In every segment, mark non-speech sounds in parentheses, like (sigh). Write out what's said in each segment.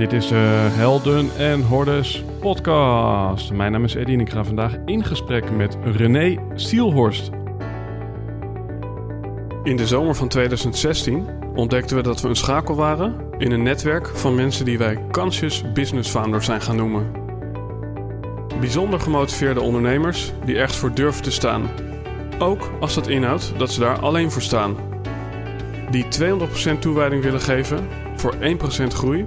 Dit is de Helden en Hordes podcast. Mijn naam is Eddie en ik ga vandaag in gesprek met René Sielhorst. In de zomer van 2016 ontdekten we dat we een schakel waren in een netwerk van mensen die wij Conscious Business Founders zijn gaan noemen. Bijzonder gemotiveerde ondernemers die ergens voor durven te staan. Ook als dat inhoudt dat ze daar alleen voor staan. Die 200% toewijding willen geven voor 1% groei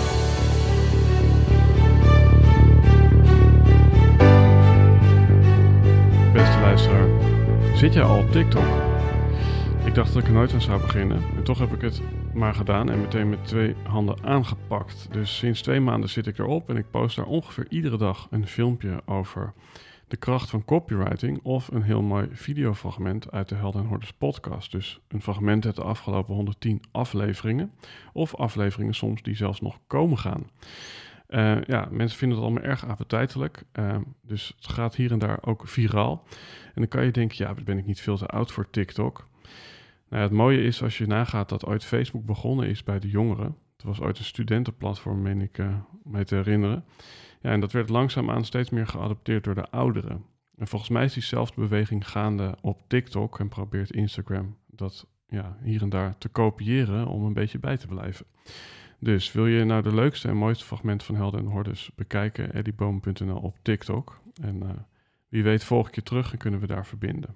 Zit jij al op TikTok? Ik dacht dat ik er nooit aan zou beginnen. En toch heb ik het maar gedaan en meteen met twee handen aangepakt. Dus sinds twee maanden zit ik erop en ik post daar ongeveer iedere dag een filmpje over de kracht van copywriting of een heel mooi videofragment uit de Helden en Hordes podcast. Dus een fragment uit de afgelopen 110 afleveringen of afleveringen soms die zelfs nog komen gaan. Uh, ja, mensen vinden het allemaal erg appetijtelijk. Uh, dus het gaat hier en daar ook viraal. En dan kan je denken, ja, ben ik niet veel te oud voor TikTok? Nou, het mooie is als je nagaat dat ooit Facebook begonnen is bij de jongeren. Het was ooit een studentenplatform, meen ik uh, mij te herinneren. Ja, en dat werd langzaamaan steeds meer geadopteerd door de ouderen. En volgens mij is diezelfde beweging gaande op TikTok en probeert Instagram dat ja, hier en daar te kopiëren om een beetje bij te blijven. Dus wil je nou de leukste en mooiste fragmenten van Helden en Hordes bekijken, eddieboom.nl op TikTok. En uh, wie weet volg ik je terug en kunnen we daar verbinden.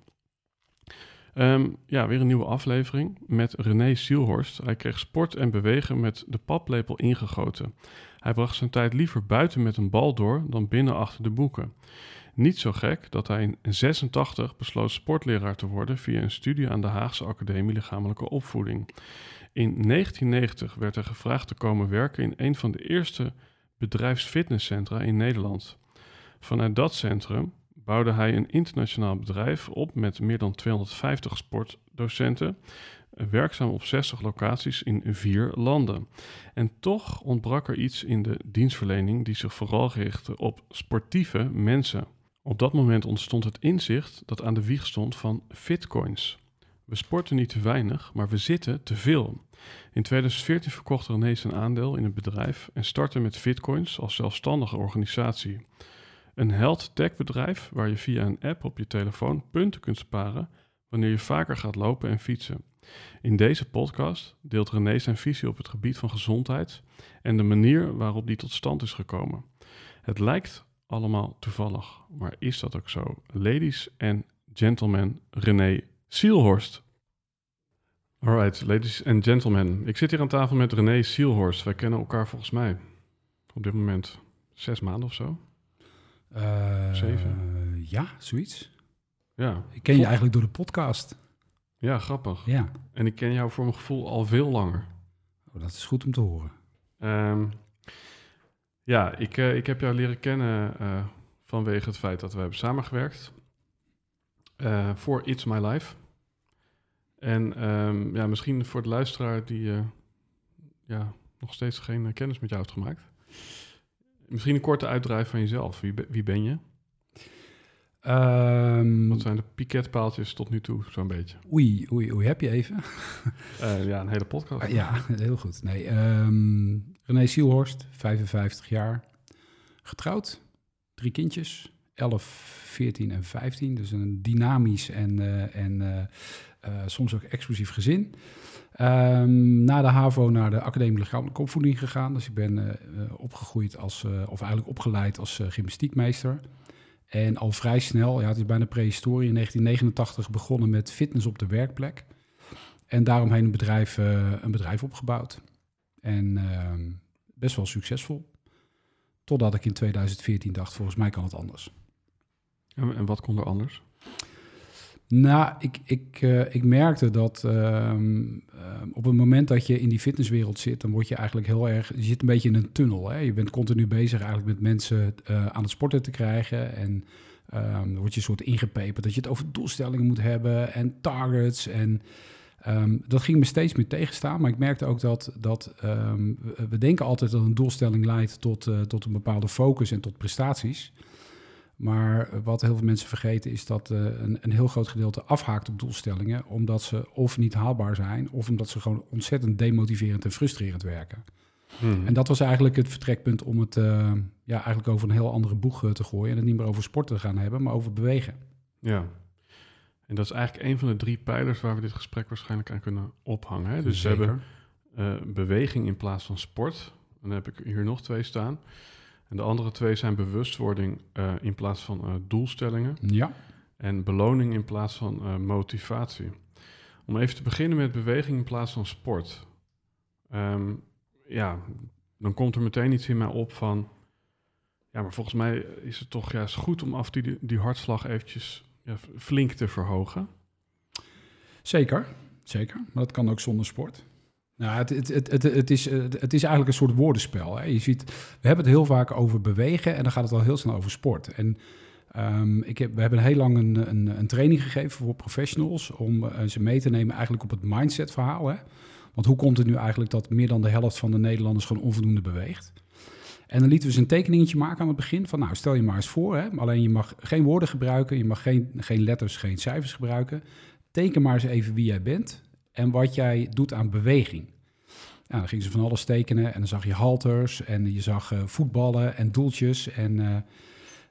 Um, ja, weer een nieuwe aflevering met René Sielhorst. Hij kreeg sport en bewegen met de paplepel ingegoten. Hij bracht zijn tijd liever buiten met een bal door dan binnen achter de boeken. Niet zo gek dat hij in 86 besloot sportleraar te worden via een studie aan de Haagse Academie Lichamelijke Opvoeding. In 1990 werd hij gevraagd te komen werken in een van de eerste bedrijfsfitnesscentra in Nederland. Vanuit dat centrum bouwde hij een internationaal bedrijf op met meer dan 250 sportdocenten, werkzaam op 60 locaties in vier landen. En toch ontbrak er iets in de dienstverlening die zich vooral richtte op sportieve mensen. Op dat moment ontstond het inzicht dat aan de wieg stond van fitcoins. We sporten niet te weinig, maar we zitten te veel. In 2014 verkocht René zijn aandeel in het bedrijf en startte met Fitcoins als zelfstandige organisatie. Een health tech bedrijf waar je via een app op je telefoon punten kunt sparen wanneer je vaker gaat lopen en fietsen. In deze podcast deelt René zijn visie op het gebied van gezondheid en de manier waarop die tot stand is gekomen. Het lijkt allemaal toevallig, maar is dat ook zo? Ladies and gentlemen, René Sielhorst. Alright, ladies and gentlemen. Ik zit hier aan tafel met René Sielhorst. Wij kennen elkaar volgens mij op dit moment zes maanden of zo. Uh, Zeven? Ja, zoiets. Ja. Ik ken je eigenlijk door de podcast. Ja, grappig. Ja. En ik ken jou voor mijn gevoel al veel langer. Oh, dat is goed om te horen. Um, ja, ik, uh, ik heb jou leren kennen uh, vanwege het feit dat we hebben samengewerkt voor It's My Life. En um, ja, misschien voor de luisteraar die ja, nog steeds geen kennis met jou heeft gemaakt. Misschien een korte uitdrijf van jezelf. Wie, wie ben je? Um, Wat zijn de piketpaaltjes tot nu toe, zo'n beetje? Oei, oei, oei, heb je even? uh, (laughs) ja, een hele podcast. Uh, ja, (laughs) heel goed. Nee, um, René Sielhorst, 55 jaar. Getrouwd, drie kindjes, 11, 14 en 15. Dus een dynamisch en, uh, en uh, soms ook explosief gezin. Um, na de HAVO naar de Academie Lichamelijke Opvoeding gegaan. Dus ik ben uh, opgegroeid als, uh, of eigenlijk opgeleid als gymnastiekmeester. En al vrij snel, ja, het is bijna prehistorie, in 1989 begonnen met fitness op de werkplek. En daaromheen een bedrijf, een bedrijf opgebouwd. En ehm, best wel succesvol. Totdat ik in 2014 dacht, volgens mij kan het anders. En wat kon er anders? Nou, ik, ik, uh, ik merkte dat uh, uh, op het moment dat je in die fitnesswereld zit, dan word je eigenlijk heel erg. Je zit een beetje in een tunnel. Hè? Je bent continu bezig eigenlijk met mensen uh, aan het sporten te krijgen. En Um, dan word je een soort ingepeperd dat je het over doelstellingen moet hebben en targets. En dat ging me steeds meer tegenstaan. Maar ik merkte ook dat, dat we denken altijd dat een doelstelling leidt tot, uh, tot een bepaalde focus en tot prestaties. Maar wat heel veel mensen vergeten is dat uh, een, een heel groot gedeelte afhaakt op doelstellingen, omdat ze of niet haalbaar zijn, of omdat ze gewoon ontzettend demotiverend en frustrerend werken. Hmm. En dat was eigenlijk het vertrekpunt om het uh, ja, eigenlijk over een heel andere boeg uh, te gooien. En het niet meer over sport te gaan hebben, maar over bewegen. Ja, en dat is eigenlijk een van de drie pijlers waar we dit gesprek waarschijnlijk aan kunnen ophangen. Hè? Dus Zeker. we hebben uh, beweging in plaats van sport. En dan heb ik hier nog twee staan. En de andere twee zijn bewustwording in plaats van doelstellingen. Ja. En beloning in plaats van motivatie. Om even te beginnen met beweging in plaats van sport. Um, ja, dan komt er meteen iets in mij op van... Ja, maar volgens mij is het toch juist goed om af die, die hartslag eventjes ja, flink te verhogen. Zeker, zeker. Maar dat kan ook zonder sport. Nou, het, het, het, het, is, het is eigenlijk een soort woordenspel. Hè. Je ziet, we hebben het heel vaak over bewegen en dan gaat het al heel snel over sport. En um, ik heb, we hebben heel lang een, een, een, training gegeven voor professionals om uh, ze mee te nemen eigenlijk op het mindset verhaal. Hè. Want hoe komt het nu eigenlijk dat meer dan de helft van de Nederlanders gewoon onvoldoende beweegt? En dan lieten we ze een tekeningetje maken aan het begin van, nou stel je maar eens voor, hè, alleen je mag geen woorden gebruiken, je mag geen, geen letters, geen cijfers gebruiken. Teken maar eens even wie jij bent en wat jij doet aan beweging. Nou, dan gingen ze van alles tekenen en dan zag je halters en je zag uh, voetballen en doeltjes. En uh,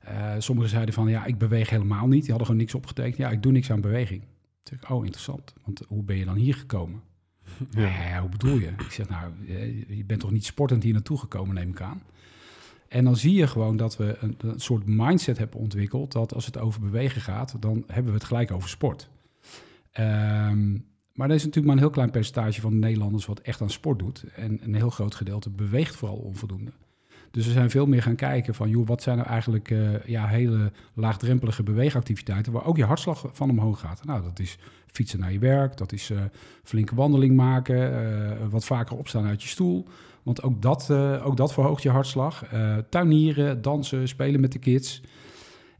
uh, sommigen zeiden van, ja, ik beweeg helemaal niet. Die hadden gewoon niks opgetekend. Ja, ik doe niks aan beweging. Toen ik, oh, interessant. Want hoe ben je dan hier gekomen? (laughs) Ja. hoe bedoel je? Ik zeg, nou, je bent toch niet sportend hier naartoe gekomen, neem ik aan. En dan zie je gewoon dat we een, een, soort mindset hebben ontwikkeld... dat als het over bewegen gaat, dan hebben we het gelijk over sport. Um, maar er is natuurlijk maar een heel klein percentage van de Nederlanders... wat echt aan sport doet. En een heel groot gedeelte beweegt vooral onvoldoende. Dus we zijn veel meer gaan kijken van, joh, wat zijn nou eigenlijk uh, ja, hele laagdrempelige beweegactiviteiten waar ook je hartslag van omhoog gaat. Nou, dat is fietsen naar je werk, dat is uh, flinke wandeling maken, uh, wat vaker opstaan uit je stoel. Want ook dat, ook dat verhoogt je hartslag. tuinieren, dansen, spelen met de kids.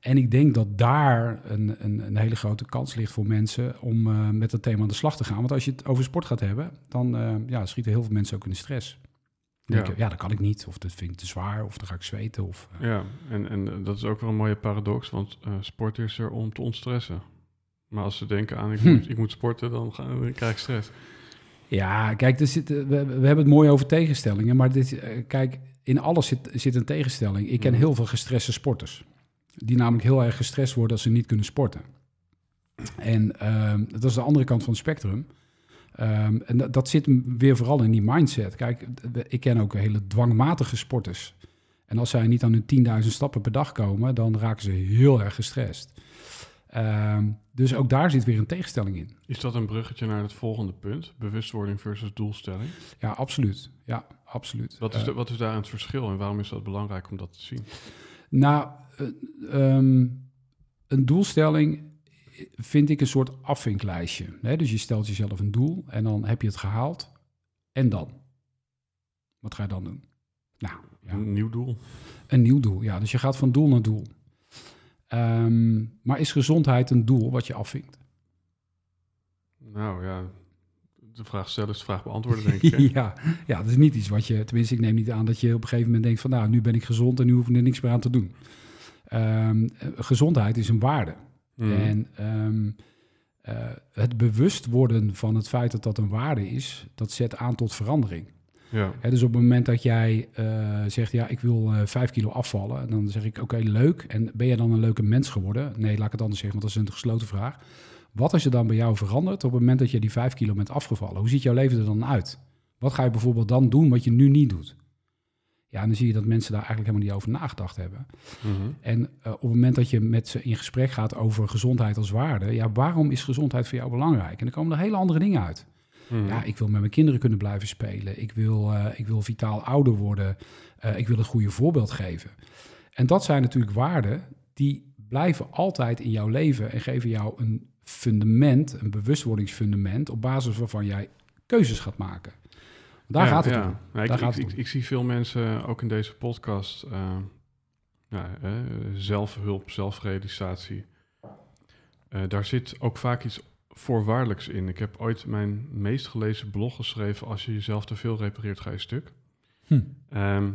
En ik denk dat daar een, een, een hele grote kans ligt voor mensen om met dat thema aan de slag te gaan. Want als je het over sport gaat hebben, dan ja, schieten heel veel mensen ook in de stress. Ja. ja, dat kan ik niet. Of dat vind ik te zwaar. Of dan ga ik zweten. Of, uh. Ja, en, en dat is ook wel een mooie paradox. Want sport is er om te ontstressen. Maar als ze denken aan ik, hm. moet, ik moet sporten, dan, ga, dan krijg ik stress. Ja, kijk, er zit, we, we hebben het mooi over tegenstellingen. Maar dit, kijk, in alles zit, zit een tegenstelling. Ik ken heel veel gestreste sporters. Die namelijk heel erg gestrest worden als ze niet kunnen sporten. En ehm, dat is de andere kant van het spectrum. Um, en dat, dat, zit weer vooral in die mindset. Kijk, ik ken ook hele dwangmatige sporters. En als zij niet aan hun 10.000 stappen per dag komen, dan raken ze heel erg gestrest. Um, dus ook daar zit weer een tegenstelling in. Is dat een bruggetje naar het volgende punt? Bewustwording versus doelstelling? Ja, absoluut. Ja, absoluut. Wat is, de, wat is daar het verschil en waarom is dat belangrijk om dat te zien? Nou, um, een doelstelling vind ik een soort afvinklijstje. Hè? Dus je stelt jezelf een doel en dan heb je het gehaald. En dan? Wat ga je dan doen? Nou, ja. Een nieuw doel. Een nieuw doel, ja. Dus je gaat van doel naar doel. Um, maar is gezondheid een doel wat je afvinkt? Nou ja, de vraag stellen is de vraag beantwoorden, denk ik. (laughs) ja, ja, dat is niet iets wat je... Tenminste, ik neem niet aan dat je op een gegeven moment denkt van... nou, nu ben ik gezond en nu hoef ik er niks meer aan te doen. Um, gezondheid is een waarde. Mm. En um, uh, het bewust worden van het feit dat dat een waarde is, dat zet aan tot verandering. Ja. He, dus op het moment dat jij uh, zegt, ja, ik wil uh, vijf kilo afvallen, dan zeg ik, oké, okay, leuk. En ben je dan een leuke mens geworden? Nee, laat ik het anders zeggen, want dat is een gesloten vraag. Wat is er dan bij jou veranderd op het moment dat je die vijf kilo bent afgevallen? Hoe ziet jouw leven er dan uit? Wat ga je bijvoorbeeld dan doen wat je nu niet doet? Ja, en dan zie je dat mensen daar eigenlijk helemaal niet over nagedacht hebben. Mhm. En uh, op het moment dat je met ze in gesprek gaat over gezondheid als waarde, ja, waarom is gezondheid voor jou belangrijk? En dan komen er hele andere dingen uit. Mhm. Ja, ik wil met mijn kinderen kunnen blijven spelen. Ik wil, uh, ik wil vitaal ouder worden. Uh, ik wil het goede voorbeeld geven. En dat zijn natuurlijk waarden die blijven altijd in jouw leven en geven jou een fundament, een bewustwordingsfundament, op basis waarvan jij keuzes gaat maken. Daar gaat het om. Ja. ik, ik, ik, zie veel mensen, ook in deze podcast, uh, ja, eh, zelfhulp, zelfrealisatie. Eh, daar zit ook vaak iets voorwaardelijks in. Ik heb ooit mijn meest gelezen blog geschreven... als je jezelf te veel repareert, ga je stuk. Hm. Ehm,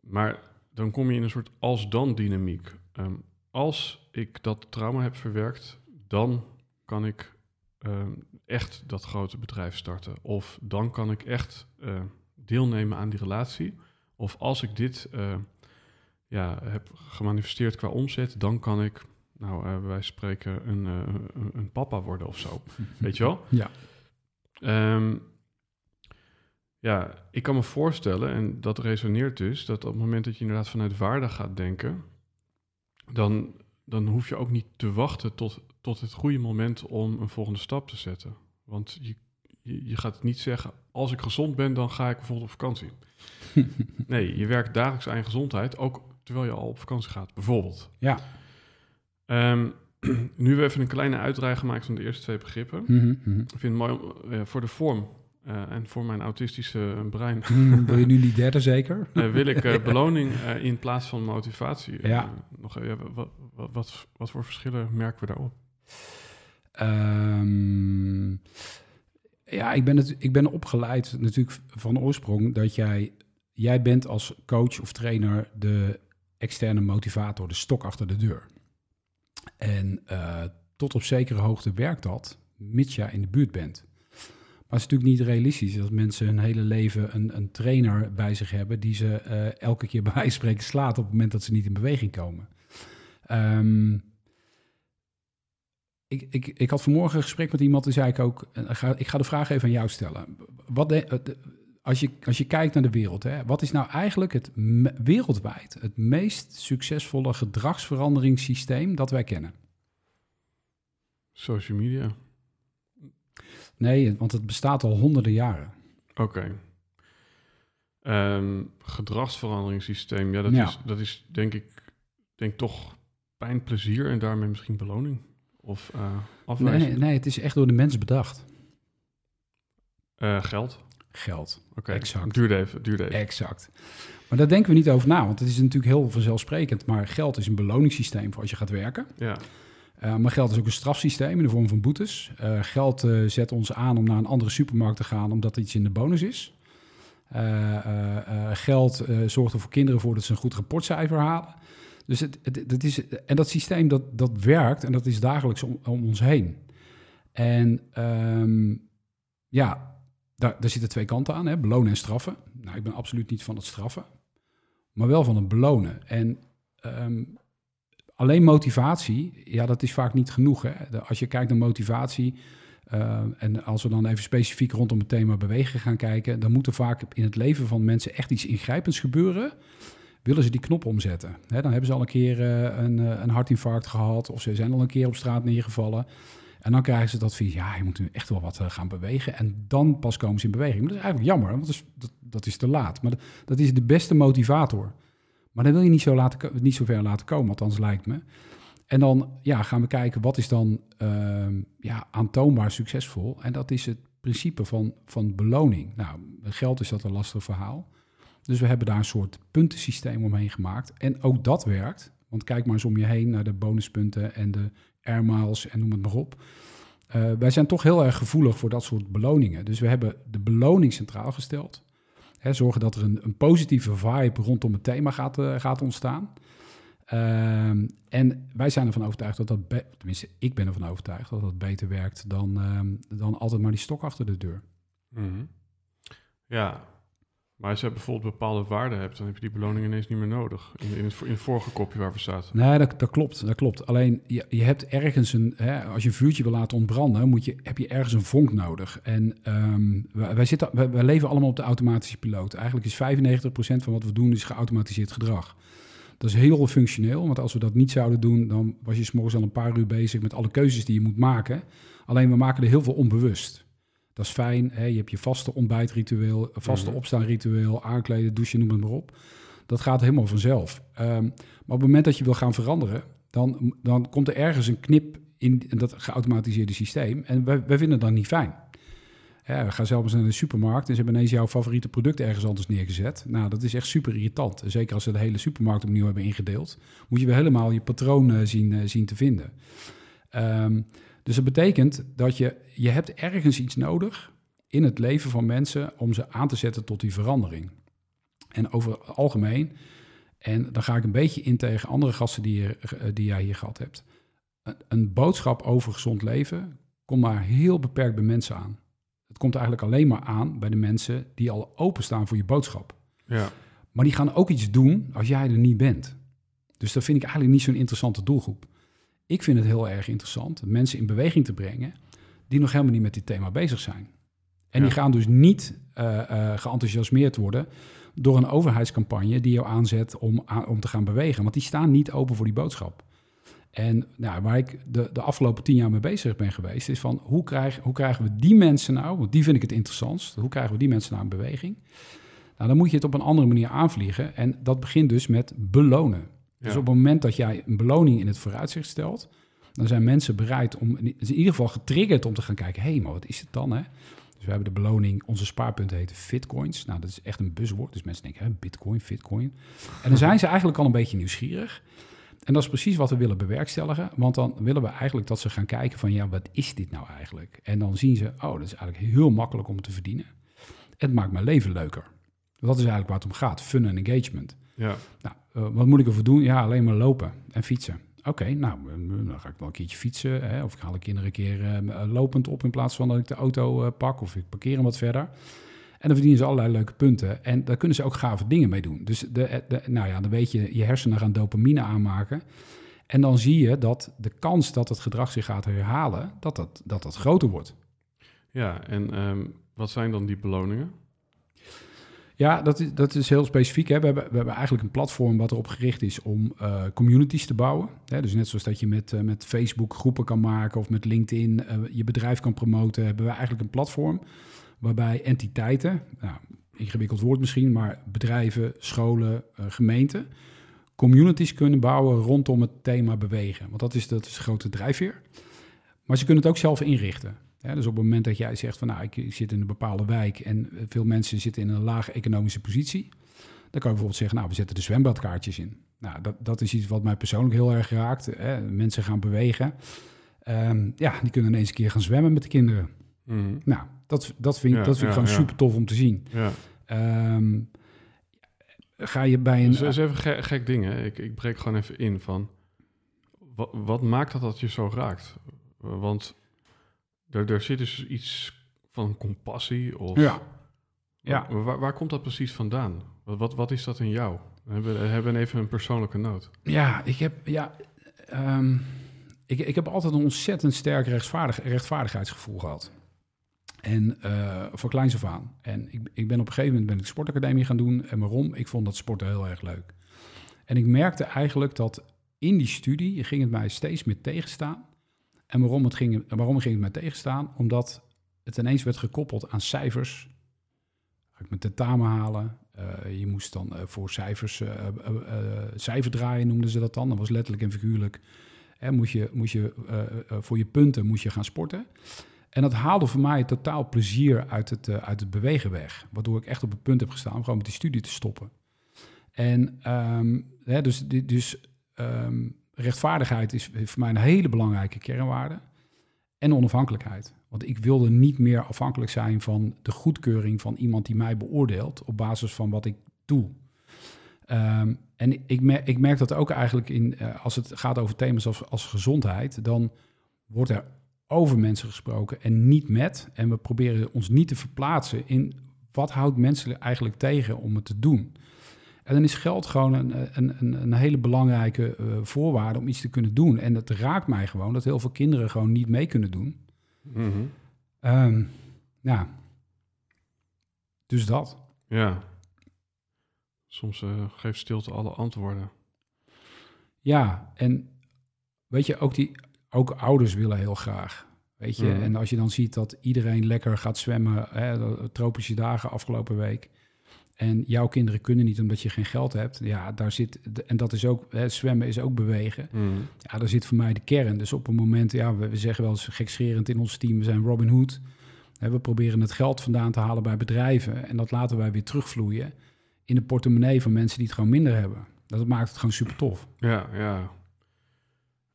maar dan kom je in een soort als-dan dynamiek. Ehm, als ik dat trauma heb verwerkt, dan kan ik echt dat grote bedrijf starten. Of dan kan ik echt eh, deelnemen aan die relatie. Of als ik dit eh, ja, heb gemanifesteerd qua omzet, dan kan ik, nou, uh, wij spreken, een, een, een, papa worden of zo. (laughs) Weet je wel? Ja. Um, ja, ik kan me voorstellen, en dat resoneert dus, dat op het moment dat je inderdaad vanuit waarde gaat denken, dan, dan hoef je ook niet te wachten tot, tot het goede moment om een volgende stap te zetten. Want je, je, je gaat niet zeggen, als ik gezond ben, dan ga ik bijvoorbeeld op vakantie. (laughs) nee, je werkt dagelijks aan je gezondheid, ook terwijl je al op vakantie gaat, bijvoorbeeld. Ja. Um, (clears throat) nu hebben we even een kleine uitdraai gemaakt van de eerste twee begrippen. Mm -hmm. Ik vind het mooi om, uh, voor de vorm uh, en voor mijn autistische brein. Mm, wil je nu die (laughs) derde zeker? uh, wil ik uh, (laughs) beloning in plaats van motivatie. Ja. nog, wat, wat, wat, wat, voor verschillen merken we daarop? Um, ja, ik ben, het, ik ben opgeleid natuurlijk van oorsprong dat jij, jij bent als coach of trainer de externe motivator, de stok achter de deur. En tot op zekere hoogte werkt dat, mits jij in de buurt bent. Het is natuurlijk niet realistisch dat mensen hun hele leven een, een trainer bij zich hebben die ze uh, elke keer bij spreken slaat op het moment dat ze niet in beweging komen. Um, ik, ik, ik had vanmorgen een gesprek met iemand en zei ik ook, uh, ga, ik ga de vraag even aan jou stellen. Wat de, uh, de, als, je, als je kijkt naar de wereld, hè, wat is nou eigenlijk het wereldwijd het meest succesvolle gedragsveranderingssysteem dat wij kennen? Social media. Nee, want het bestaat al honderden jaren. Oké. Okay. Um, gedragsveranderingssysteem, ja, dat, Ja. Is, dat is denk ik denk toch pijn, plezier en daarmee misschien beloning. Of uh, afwijzing. Nee, nee, het is echt door de mens bedacht. Uh, geld. Geld. Oké, Exact. duurde even, duurde even. Exact. Maar daar denken we niet over na, want het is natuurlijk heel vanzelfsprekend. Maar geld is een beloningssysteem voor als je gaat werken. Ja. Uh, maar geld is ook een strafsysteem in de vorm van boetes. Uh, geld uh, zet ons aan om naar een andere supermarkt te gaan omdat iets in de bonus is. Geld zorgt er voor kinderen voor dat ze een goed rapportcijfer halen. Dus het, het, is, en dat systeem dat, dat werkt en dat is dagelijks om, ons heen. En um, ja, daar, daar zitten twee kanten aan, hè? belonen en straffen. Nou, ik ben absoluut niet van het straffen, maar wel van het belonen. En um, alleen motivatie, ja, dat is vaak niet genoeg. Hè? Als je kijkt naar motivatie, uh, en als we dan even specifiek rondom het thema bewegen gaan kijken, dan moet er vaak in het leven van mensen echt iets ingrijpends gebeuren. Willen ze die knop omzetten? Hè, dan hebben ze al een keer uh, een, een hartinfarct gehad, of ze zijn al een keer op straat neergevallen. En dan krijgen ze dat advies, ja, je moet nu echt wel wat gaan bewegen. En dan pas komen ze in beweging. Maar dat is eigenlijk jammer, want dat is, dat, dat is te laat. Maar dat is de beste motivator. Maar dan wil je niet zo, laten, niet zo ver laten komen, althans lijkt me. En dan ja, gaan we kijken, wat is dan uh, ja, aantoonbaar succesvol? En dat is het principe van, van beloning. Nou, geld is dat een lastig verhaal. Dus we hebben daar een soort puntensysteem omheen gemaakt. En ook dat werkt. Want kijk maar eens om je heen naar de bonuspunten en de air miles en noem het maar op. Uh, wij zijn toch heel erg gevoelig voor dat soort beloningen. Dus we hebben de beloning centraal gesteld. Hè, zorgen dat er een, een, positieve vibe rondom het thema gaat, uh, gaat ontstaan. Uh, en wij zijn ervan overtuigd dat dat, tenminste, ik ben ervan overtuigd dat dat beter werkt dan, uh, dan altijd maar die stok achter de deur. -hmm. Ja, maar als je bijvoorbeeld bepaalde waarden hebt, dan heb je die beloning ineens niet meer nodig. In, in, het, in vorige kopje waar we zaten. Nee, dat, dat klopt. Dat klopt. Alleen je, je hebt ergens een, hè, als je een vuurtje wil laten ontbranden, moet je, heb je ergens een vonk nodig. En um, wij, zitten, wij, leven allemaal op de automatische piloot. Eigenlijk is 95% van wat we doen is geautomatiseerd gedrag. Dat is heel functioneel, want als we dat niet zouden doen, dan was je s'morgens al een paar uur bezig met alle keuzes die je moet maken. Alleen we maken er heel veel onbewust. Dat is fijn. Hè? Je hebt je vaste ontbijtritueel, vaste mm-hmm. opstaanritueel, aankleden, douchen, noem het maar op. Dat gaat helemaal vanzelf. Um, maar op het moment dat je wil gaan veranderen, dan, dan komt er ergens een knip in dat geautomatiseerde systeem. En wij, wij vinden dat niet fijn. Ja, ga zelfs naar de supermarkt en ze hebben ineens jouw favoriete product ergens anders neergezet. Nou, dat is echt super irritant. Zeker als ze de hele supermarkt opnieuw hebben ingedeeld. Moet je weer helemaal je patroon eh, zien, eh, zien te vinden. Ehm, dus dat betekent dat je, je hebt ergens iets nodig in het leven van mensen om ze aan te zetten tot die verandering. En over het algemeen, en dan ga ik een beetje in tegen andere gasten die, je, eh, die jij hier gehad hebt. Een, een boodschap over gezond leven komt maar heel beperkt bij mensen aan. Het komt eigenlijk alleen maar aan bij de mensen die al openstaan voor je boodschap. Ja. Maar die gaan ook iets doen als jij er niet bent. Dus dat vind ik eigenlijk niet zo'n interessante doelgroep. Ik vind het heel erg interessant mensen in beweging te brengen die nog helemaal niet met dit thema bezig zijn. En die gaan dus niet eh, geenthousiasmeerd worden door een overheidscampagne die jou aanzet om, aan- om te gaan bewegen. Want die staan niet open voor die boodschap. En nou, waar ik de, de afgelopen tien jaar mee bezig ben geweest, is van hoe, krijg, hoe krijgen we die mensen nou, want die vind ik het interessantst, hoe krijgen we die mensen nou in beweging? Nou, dan moet je het op een andere manier aanvliegen. En dat begint dus met belonen. Dus Ja. op het moment dat jij een beloning in het vooruitzicht stelt, dan zijn mensen bereid om, in in ieder geval getriggerd om te gaan kijken, hé, hey, maar wat is het dan, hè? Dus we hebben de beloning, onze spaarpunten heten fitcoins. Nou, dat is echt een buzzwoord. Dus mensen denken, hè, bitcoin, fitcoin. En dan zijn ze eigenlijk al een beetje nieuwsgierig. En dat is precies wat we willen bewerkstelligen. Want dan willen we eigenlijk dat ze gaan kijken van, ja, wat is dit nou eigenlijk? En dan zien ze, oh, dat is eigenlijk heel makkelijk om te verdienen. Het maakt mijn leven leuker. Dat is eigenlijk waar het om gaat, fun en engagement. Ja. Nou, eh, wat moet ik ervoor doen? Ja, alleen maar lopen en fietsen. Oké, nou, eh, dan ga ik wel een keertje fietsen. Hè, of ik haal de kinderen een keer eh, lopend op in plaats van dat ik de auto pak. Of ik parkeer hem wat verder. En dan verdienen ze allerlei leuke punten. En daar kunnen ze ook gave dingen mee doen. Dus de, nou ja, dan weet je, je hersenen gaan dopamine aanmaken. En dan zie je dat de kans dat het gedrag zich gaat herhalen, dat dat, dat, dat groter wordt. Ja, en ehm, wat zijn dan die beloningen? Ja, dat is, dat is heel specifiek. Hè. We, hebben, we hebben eigenlijk een platform wat erop gericht is om eh, communities te bouwen. Hè. Dus net zoals dat je met, eh, met Facebook groepen kan maken of met LinkedIn eh, je bedrijf kan promoten, hebben we eigenlijk een platform waarbij entiteiten, nou, ingewikkeld woord misschien, maar bedrijven, scholen, gemeenten, communities kunnen bouwen rondom het thema bewegen. Want dat is, dat is de grote drijfveer. Maar ze kunnen het ook zelf inrichten. Ja, dus op het moment dat jij zegt van nou, ik, zit in een bepaalde wijk en eh, veel mensen zitten in een lage economische positie, dan kan je bijvoorbeeld zeggen, nou, we zetten de zwembadkaartjes in. Nou, dat, dat is iets wat mij persoonlijk heel erg raakt. Hè. Mensen gaan bewegen. Ehm, ja, die kunnen ineens een keer gaan zwemmen met de kinderen. Mhm. Nou, dat, dat vind, Ja, dat vind ik gewoon super tof om te zien. Ja. Ehm, ga je bij een... Dus dat is even ge- gek ding, hè? Ik, ik breek gewoon even in van... Wat, wat maakt dat dat je zo raakt? Want er, er zit dus iets van compassie of... ja, Ja. Waar, waar, komt dat precies vandaan? Wat, wat, wat is dat in jou? We hebben, hebben even een persoonlijke noot. Ja, ik heb, ja, ehm, ik, ik heb altijd een ontzettend sterk rechtvaardig, rechtvaardigheidsgevoel gehad. En eh van kleins af aan. En ik, ik ben op een gegeven moment ben ik sportacademie gaan doen. En waarom? Ik vond dat sporten heel erg leuk. En ik merkte eigenlijk dat in die studie ging het mij steeds meer tegenstaan. En waarom, het ging, waarom ging het mij tegenstaan? Omdat het ineens werd gekoppeld aan cijfers. Ga ik mijn tentamen halen? Eh, je moest dan eh, voor cijfers, eh eh, eh, cijfer draaien noemden ze dat dan. Dat was letterlijk en figuurlijk. Hè, moest je, moest je, voor je punten moest je gaan sporten. En dat haalde voor mij totaal plezier uit het, uit het bewegen weg. Waardoor ik echt op het punt heb gestaan om gewoon met die studie te stoppen. En ehm, hè, dus, dus ehm, rechtvaardigheid is voor mij een hele belangrijke kernwaarde. En onafhankelijkheid. Want ik wilde niet meer afhankelijk zijn van de goedkeuring van iemand die mij beoordeelt op basis van wat ik doe. Ehm, en ik merk, ik merk dat ook eigenlijk in, eh, als het gaat over thema's als, als gezondheid, dan wordt er over mensen gesproken en niet met. En we proberen ons niet te verplaatsen in wat houdt mensen eigenlijk tegen om het te doen. En dan is geld gewoon een, een, een, een hele belangrijke eh, voorwaarde om iets te kunnen doen. En het raakt mij gewoon dat heel veel kinderen gewoon niet mee kunnen doen. Ehm, ja, dus dat. Ja. Soms eh, geeft stilte alle antwoorden. Ja, en weet je, ook, die, ook ouders willen heel graag. Weet je, Mhm. en als je dan ziet dat iedereen lekker gaat zwemmen, hè, tropische dagen afgelopen week. En jouw kinderen kunnen niet omdat je geen geld hebt. Ja, daar zit, en dat is ook, hè, zwemmen is ook bewegen. Mhm. Ja, daar zit voor mij de kern. Dus op een moment, ja, we, we zeggen wel eens gekscherend in ons team, we zijn Robin Hood. Hè, we proberen het geld vandaan te halen bij bedrijven en dat laten wij weer terugvloeien in de portemonnee van mensen die het gewoon minder hebben. Dat maakt het gewoon super tof. Ja, ja.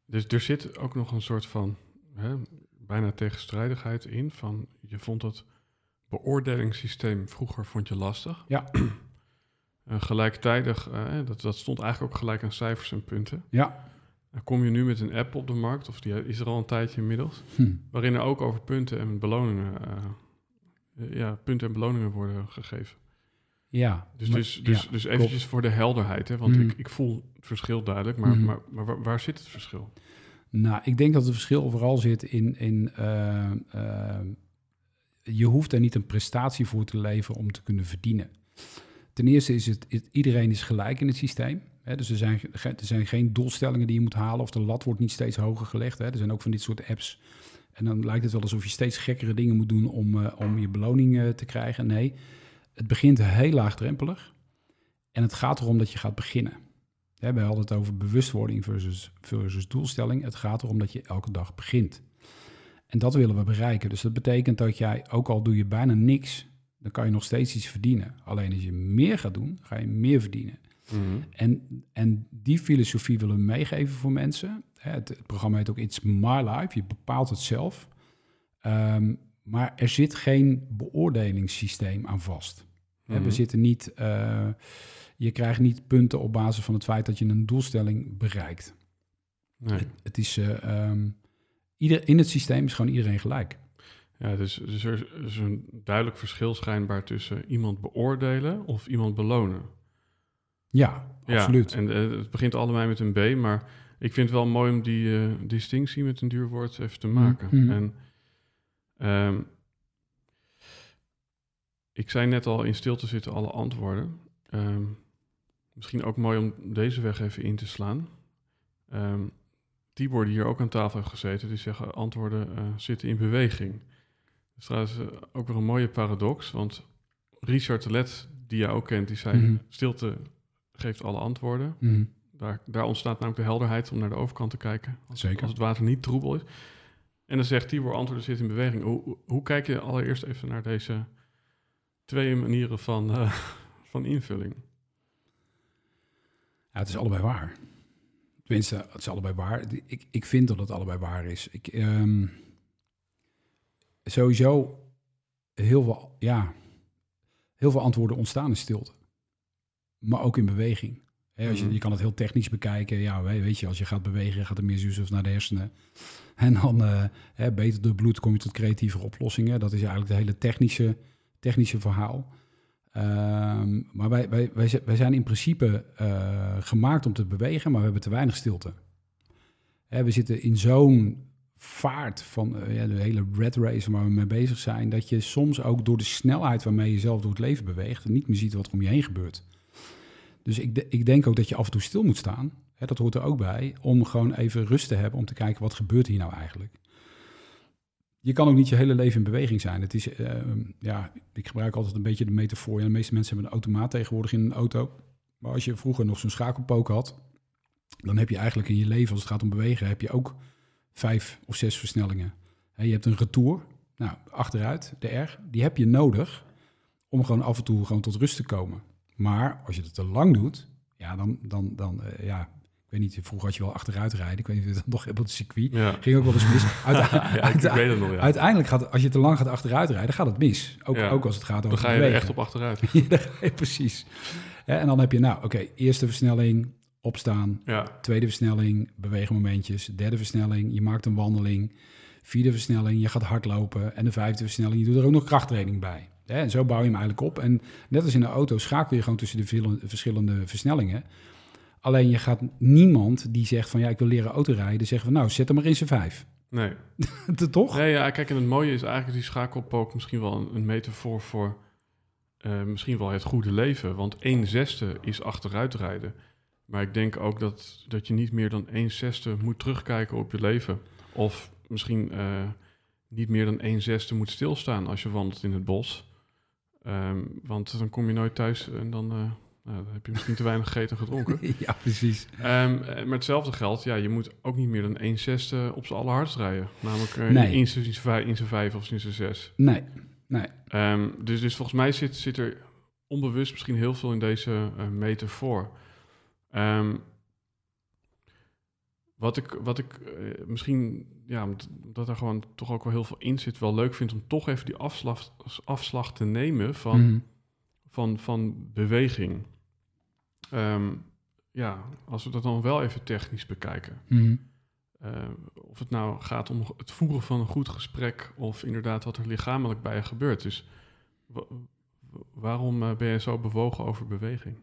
Dus er zit ook nog een soort van hè, bijna tegenstrijdigheid in. Van je vond het beoordelingssysteem vroeger vond je lastig. Ja. (clears throat) Uh, gelijktijdig, uh, dat, dat stond eigenlijk ook gelijk aan cijfers en punten. Ja. Dan kom je nu met een app op de markt, of die is er al een tijdje inmiddels, Hm. waarin er ook over punten en beloningen, uh, ja, punten en beloningen worden gegeven. Ja. Dus, maar- dus, dus, ja, dus klopt. eventjes voor de helderheid, hè, want Mhm. ik, ik voel het verschil duidelijk, maar, Mhm. maar, maar waar, waar zit het verschil? Nou, ik denk dat het verschil vooral zit in. in eh, eh, je hoeft er niet een prestatie voor te leveren om te kunnen verdienen. Ten eerste is het, iedereen is gelijk in het systeem. Dus er zijn, er zijn geen doelstellingen die je moet halen of de lat wordt niet steeds hoger gelegd. Er zijn ook van dit soort apps. En dan lijkt het wel alsof je steeds gekkere dingen moet doen om, eh, om je beloning eh, te krijgen. Nee, het begint heel laagdrempelig. En het gaat erom dat je gaat beginnen. Hè, we hadden het over bewustwording versus, versus doelstelling. Het gaat erom dat je elke dag begint. En dat willen we bereiken. Dus dat betekent dat jij, ook al doe je bijna niks, dan kan je nog steeds iets verdienen. Alleen als je meer gaat doen, ga je meer verdienen. Mhm. En, en die filosofie willen we meegeven voor mensen. Het, het programma heet ook It's My Life. Je bepaalt het zelf. Ehm, maar er zit geen beoordelingssysteem aan vast. Hè, Mhm. We zitten niet, eh, je krijgt niet punten op basis van het feit dat je een doelstelling bereikt. Nee. Het, het is, eh, ehm, ieder, in het systeem is gewoon iedereen gelijk. Ja, dus, dus er is een duidelijk verschil schijnbaar tussen iemand beoordelen of iemand belonen. Ja, Ja, absoluut. En eh, het begint allebei met een B, maar ik vind het wel mooi om die eh, distinctie met een duur woord even te maken. Mhm. En ehm, ik zei net al, in stilte zitten alle antwoorden. Ehm, misschien ook mooi om deze weg even in te slaan. Ehm Tibor, die hier ook aan tafel heeft gezeten, die zeggen antwoorden eh, zitten in beweging. Dat is trouwens eh, ook weer een mooie paradox, want Richard de Let, die jij ook kent, die zei Mhm. stilte geeft alle antwoorden. Mhm. Daar, daar ontstaat namelijk de helderheid om naar de overkant te kijken. Als, Zeker. als het water niet troebel is. En dan zegt Tibor, antwoorden zitten in beweging. Hoe, hoe, hoe kijk je allereerst even naar deze twee manieren van, eh, (laughs) van invulling? Ja, het is allebei waar. Tenminste, het is allebei waar. Ik, ik vind dat het allebei waar is. Ik, ehm, sowieso heel veel, ja, heel veel antwoorden ontstaan in stilte. Maar ook in beweging. Als je, Mhm. je kan het heel technisch bekijken. Ja, we- weet je, als je gaat bewegen, gaat er meer zuurstof naar de hersenen. (laughs) En dan eh, hè, beter door bloed kom je tot creatievere oplossingen. Dat is eigenlijk het hele technische, technische verhaal. Ehm, maar wij, wij, wij, wij zijn in principe eh, gemaakt om te bewegen, maar we hebben te weinig stilte. Hè, we zitten in zo'n vaart van eh, ja, de hele red race waar we mee bezig zijn, dat je soms ook door de snelheid waarmee je zelf door het leven beweegt, niet meer ziet wat er om je heen gebeurt. Dus ik, ik denk ook dat je af en toe stil moet staan. Hè, dat hoort er ook bij, om gewoon even rust te hebben om te kijken wat gebeurt hier nou eigenlijk. Je kan ook niet je hele leven in beweging zijn. Het is, eh, ja, ik gebruik altijd een beetje de metafoor. Ja, de meeste mensen hebben een automaat tegenwoordig in een auto. Maar als je vroeger nog zo'n schakelpook had, dan heb je eigenlijk in je leven, als het gaat om bewegen, heb je ook vijf of zes versnellingen. Je hebt een retour, nou, achteruit, de R, die heb je nodig om gewoon af en toe gewoon tot rust te komen. Maar als je het te lang doet, ja, dan, dan, dan eh, ja, weet niet, vroeger had je wel achteruit rijden. Ik weet niet of je dat (laughs) nog op het circuit. Ja, Ging ook wel eens mis. (laughs) Ja het nog. Ja. Uiteindelijk gaat, als je te lang gaat achteruit rijden, gaat het mis. Ook, ook als het gaat over (laughs) Dan ga je er bewegen. echt op achteruit. Precies. En dan heb je, nou, oké, eerste versnelling, opstaan. Ja, Tweede versnelling, beweegmomentjes. Derde versnelling, je maakt een wandeling. Vierde versnelling, je gaat hardlopen. En de vijfde versnelling, je doet er ook nog krachttraining bij. En zo bouw je hem eigenlijk op. En net als in de auto schakel je gewoon tussen de verschillende versnellingen. Alleen je gaat niemand die zegt van ja, ik wil leren autorijden, zeggen van nou, zet hem maar in zijn vijf. nee. (laughs) Toch? Nee, ja, kijk, en het mooie is eigenlijk die schakelpook misschien wel een, een metafoor voor eh, misschien wel het goede leven. Want 1 zesde is achteruitrijden. Maar ik denk ook dat, dat je niet meer dan 1 zesde moet terugkijken op je leven. Of misschien eh, niet meer dan 1 zesde moet stilstaan als je wandelt in het bos. Ehm, want dan kom je nooit thuis en dan, eh, Nou, dan heb je misschien te weinig gegeten en gedronken. (laughs) ja, precies. Ehm, eh, maar hetzelfde geldt, ja, je moet ook niet meer dan 1 zesde op z'n allerhardst rijden. Namelijk eh, Nee. in zijn vijf, in zijn vijf of in zijn zes. Nee, nee. Ehm, dus, dus volgens mij zit, zit er onbewust misschien heel veel in deze eh, metafoor. Ehm, wat ik, wat ik misschien, ja, omdat- omdat er gewoon toch ook wel heel veel in zit, wel leuk vind om toch even die afslag, afslag te nemen van, Mhm. Van, van beweging. Ehm, ja, als we dat dan wel even technisch bekijken. Eh, of het nou gaat om het voeren van een goed gesprek of inderdaad wat er lichamelijk bij je gebeurt. Dus wa- wa- waarom eh, ben je zo bewogen over beweging?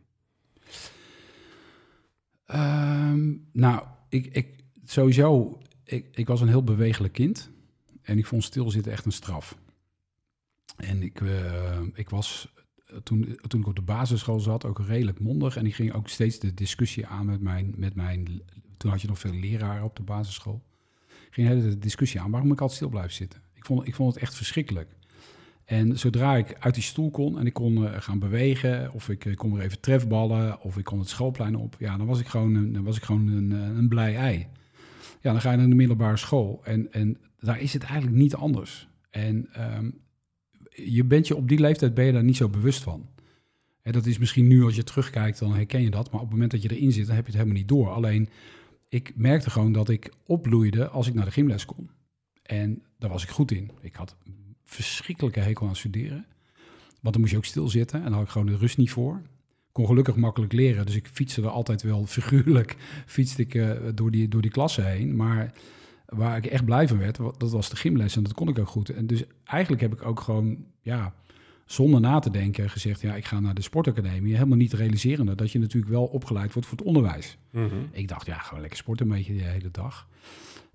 Ehm, nou, ik, ik sowieso, ik, ik was een heel bewegelijk kind. En ik vond stilzitten echt een straf. En ik, eh, ik was toen, toen ik op de basisschool zat ook redelijk mondig. En ik ging ook steeds de discussie aan met mijn, met mijn... Toen had je nog veel leraren op de basisschool. Ging hele de discussie aan. Waarom ik altijd stil blijven zitten? Ik vond, ik vond het echt verschrikkelijk. En zodra ik uit die stoel kon en ik kon eh, gaan bewegen, of ik eh, kon weer even trefballen, of ik kon het schoolplein op, ja, dan was ik gewoon een, dan was ik gewoon een, eh, een blij ei. Ja, dan ga je naar de middelbare school en, en daar is het eigenlijk niet anders. En ehm, je bent je op die leeftijd ben je daar niet zo bewust van. En dat is misschien nu als je terugkijkt, dan herken je dat. Maar op het moment dat je erin zit, dan heb je het helemaal niet door. Alleen, ik merkte gewoon dat ik opbloeide als ik naar de gymles kon. En daar was ik goed in. Ik had verschrikkelijke hekel aan studeren. Want dan moest je ook stilzitten en daar had ik gewoon de rust niet voor. Kon gelukkig makkelijk leren, dus ik fietste er altijd wel figuurlijk. (laughs) Fietste ik eh, door, die, door die klassen heen. Maar waar ik echt blij van werd, dat was de gymles en dat kon ik ook goed. En dus eigenlijk heb ik ook gewoon, ja, zonder na te denken gezegd... ja, ik ga naar de sportacademie. Helemaal niet realiserende dat je natuurlijk wel opgeleid wordt voor het onderwijs. Ik dacht, ja, gewoon lekker sporten een beetje de hele dag.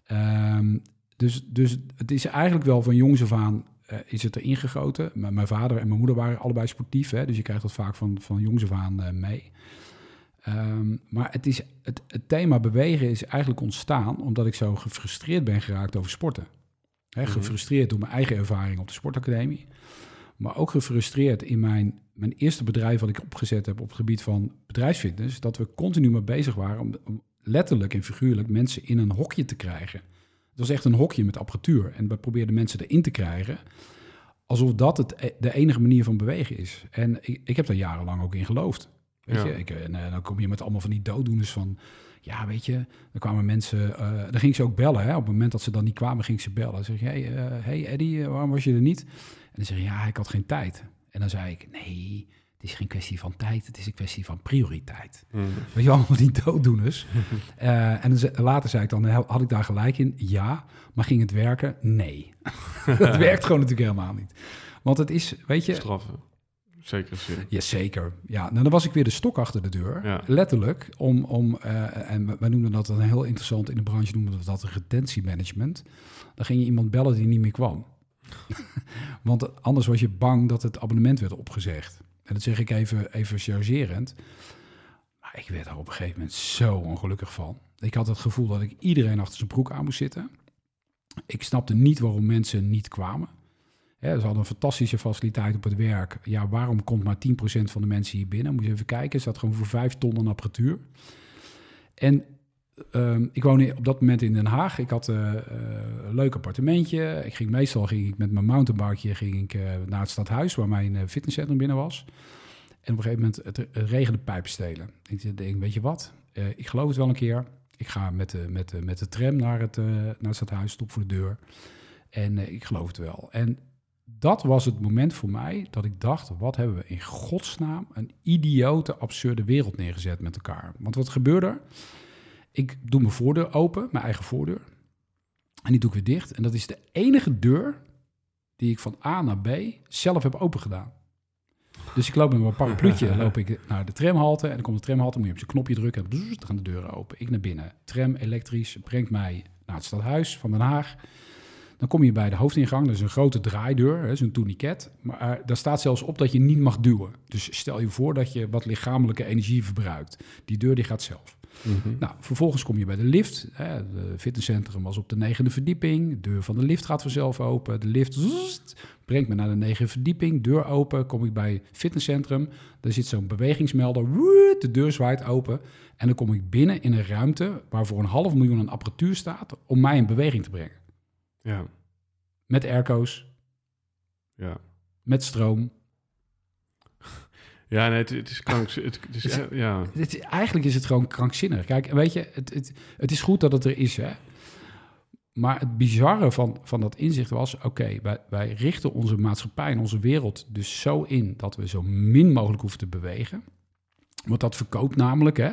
Ehm, dus, dus het is eigenlijk wel van jongs af aan eh, is het erin gegoten. M- mijn vader en mijn moeder waren allebei sportief, hè, dus je krijgt dat vaak van, van jongs af aan eh, mee. Ehm, maar het, is, het, het thema bewegen is eigenlijk ontstaan omdat ik zo gefrustreerd ben geraakt over sporten. Mhm. Gefrustreerd door mijn eigen ervaring op de sportacademie. Maar ook gefrustreerd in mijn, mijn eerste bedrijf wat ik opgezet heb op het gebied van bedrijfsfitness. Dat we continu maar bezig waren om, om letterlijk en figuurlijk mensen in een hokje te krijgen. Het was echt een hokje met apparatuur. En we probeerden mensen erin te krijgen. Alsof dat het, e- de enige manier van bewegen is. En ik, ik heb daar jarenlang ook in geloofd. Weet Ja. je, ik, en, eh, dan kom je met allemaal van die dooddoeners van... Ja, weet je, dan kwamen mensen... eh dan ging ze ook bellen, hè. Op het moment dat ze dan niet kwamen, ging ze bellen. Dan zeg je, hey, eh, hey Eddie, waarom was je er niet? En dan zeg je, ja, ik had geen tijd. En dan zei ik, nee, het is geen kwestie van tijd. Het is een kwestie van prioriteit. Weet je, allemaal die dooddoeners. (laughs) En dan later zei ik dan, had ik daar gelijk in? Ja. Maar ging het werken? Nee. (laughs) het werkt gewoon natuurlijk helemaal niet. Want het is, weet je... Straffen. Zeker zin. Jazeker. Ja, nou dan was ik weer de stok achter de deur. Ja. Letterlijk. Om, om, eh, en we- wij noemen dat dan heel interessant in de branche, noemen we dat retentiemanagement. Dan ging je iemand bellen die niet meer kwam. (laughs) Want anders was je bang dat het abonnement werd opgezegd. En dat zeg ik even, even chargerend. Maar ik werd er op een gegeven moment zo ongelukkig van. Ik had het gevoel dat ik iedereen achter zijn broek aan moest zitten. Ik snapte niet waarom mensen niet kwamen. Hè, ze hadden een fantastische faciliteit op het werk. Ja, waarom komt maar 10% van de mensen hier binnen? Moet je even kijken. Er zat gewoon voor 5 ton aan apparatuur. En ehm, ik woonde op dat moment in Den Haag. Ik had eh, eh, een leuk appartementje. Ik ging meestal ging ik met mijn mountainbike ging ik, eh, naar het stadhuis... waar mijn fitnesscentrum binnen was. En op een gegeven moment, het, het regende pijpenstelen. Ik denk, weet je wat? Ik geloof het wel een keer. Ik ga met de, met de, met de tram naar het, naar het stadhuis, stop voor de deur. En ik geloof het wel. En dat was het moment voor mij dat ik dacht: wat hebben we in godsnaam een idiote, absurde wereld neergezet met elkaar? Want wat gebeurde er? Ik doe mijn voordeur open, mijn eigen voordeur. En die doe ik weer dicht. En dat is de enige deur die ik van A naar B zelf heb opengedaan. Dus ik loop met mijn parapluutje (laughs) loop ik naar de tramhalte. En dan komt de tramhalte, moet je op zijn knopje drukken. En dan gaan de deuren open. Ik naar binnen. Tram elektrisch brengt mij naar het stadhuis van Den Haag. Dan kom je bij de hoofdingang, dat is een grote draaideur, zo'n tourniquet. Maar uh, daar staat zelfs op dat je niet mag duwen. Dus stel je voor dat je wat lichamelijke energie verbruikt. Die deur die gaat zelf. Mhm. Nou, vervolgens kom je bij de lift. Het fitnesscentrum was op de negende verdieping. De deur van de lift gaat vanzelf open. De lift zzzt, brengt me naar de negende verdieping. Deur open. Kom ik bij het fitnesscentrum. Daar zit zo'n bewegingsmelder. Woet, de deur zwaait open. En dan kom ik binnen in een ruimte waar voor een half miljoen een apparatuur staat om mij in beweging te brengen. Ja, Met airco's, ja. met stroom. (laughs) Ja, nee, het, het is krank. Het, het is, ja, Het, is- eigenlijk is het gewoon krankzinnig. Kijk, weet je, het, het, het is goed dat het er is, hè. Maar het bizarre van, van dat inzicht was... oké, wij, wij richten onze maatschappij en onze wereld dus zo in... dat we zo min mogelijk hoeven te bewegen. Want dat verkoopt namelijk, hè.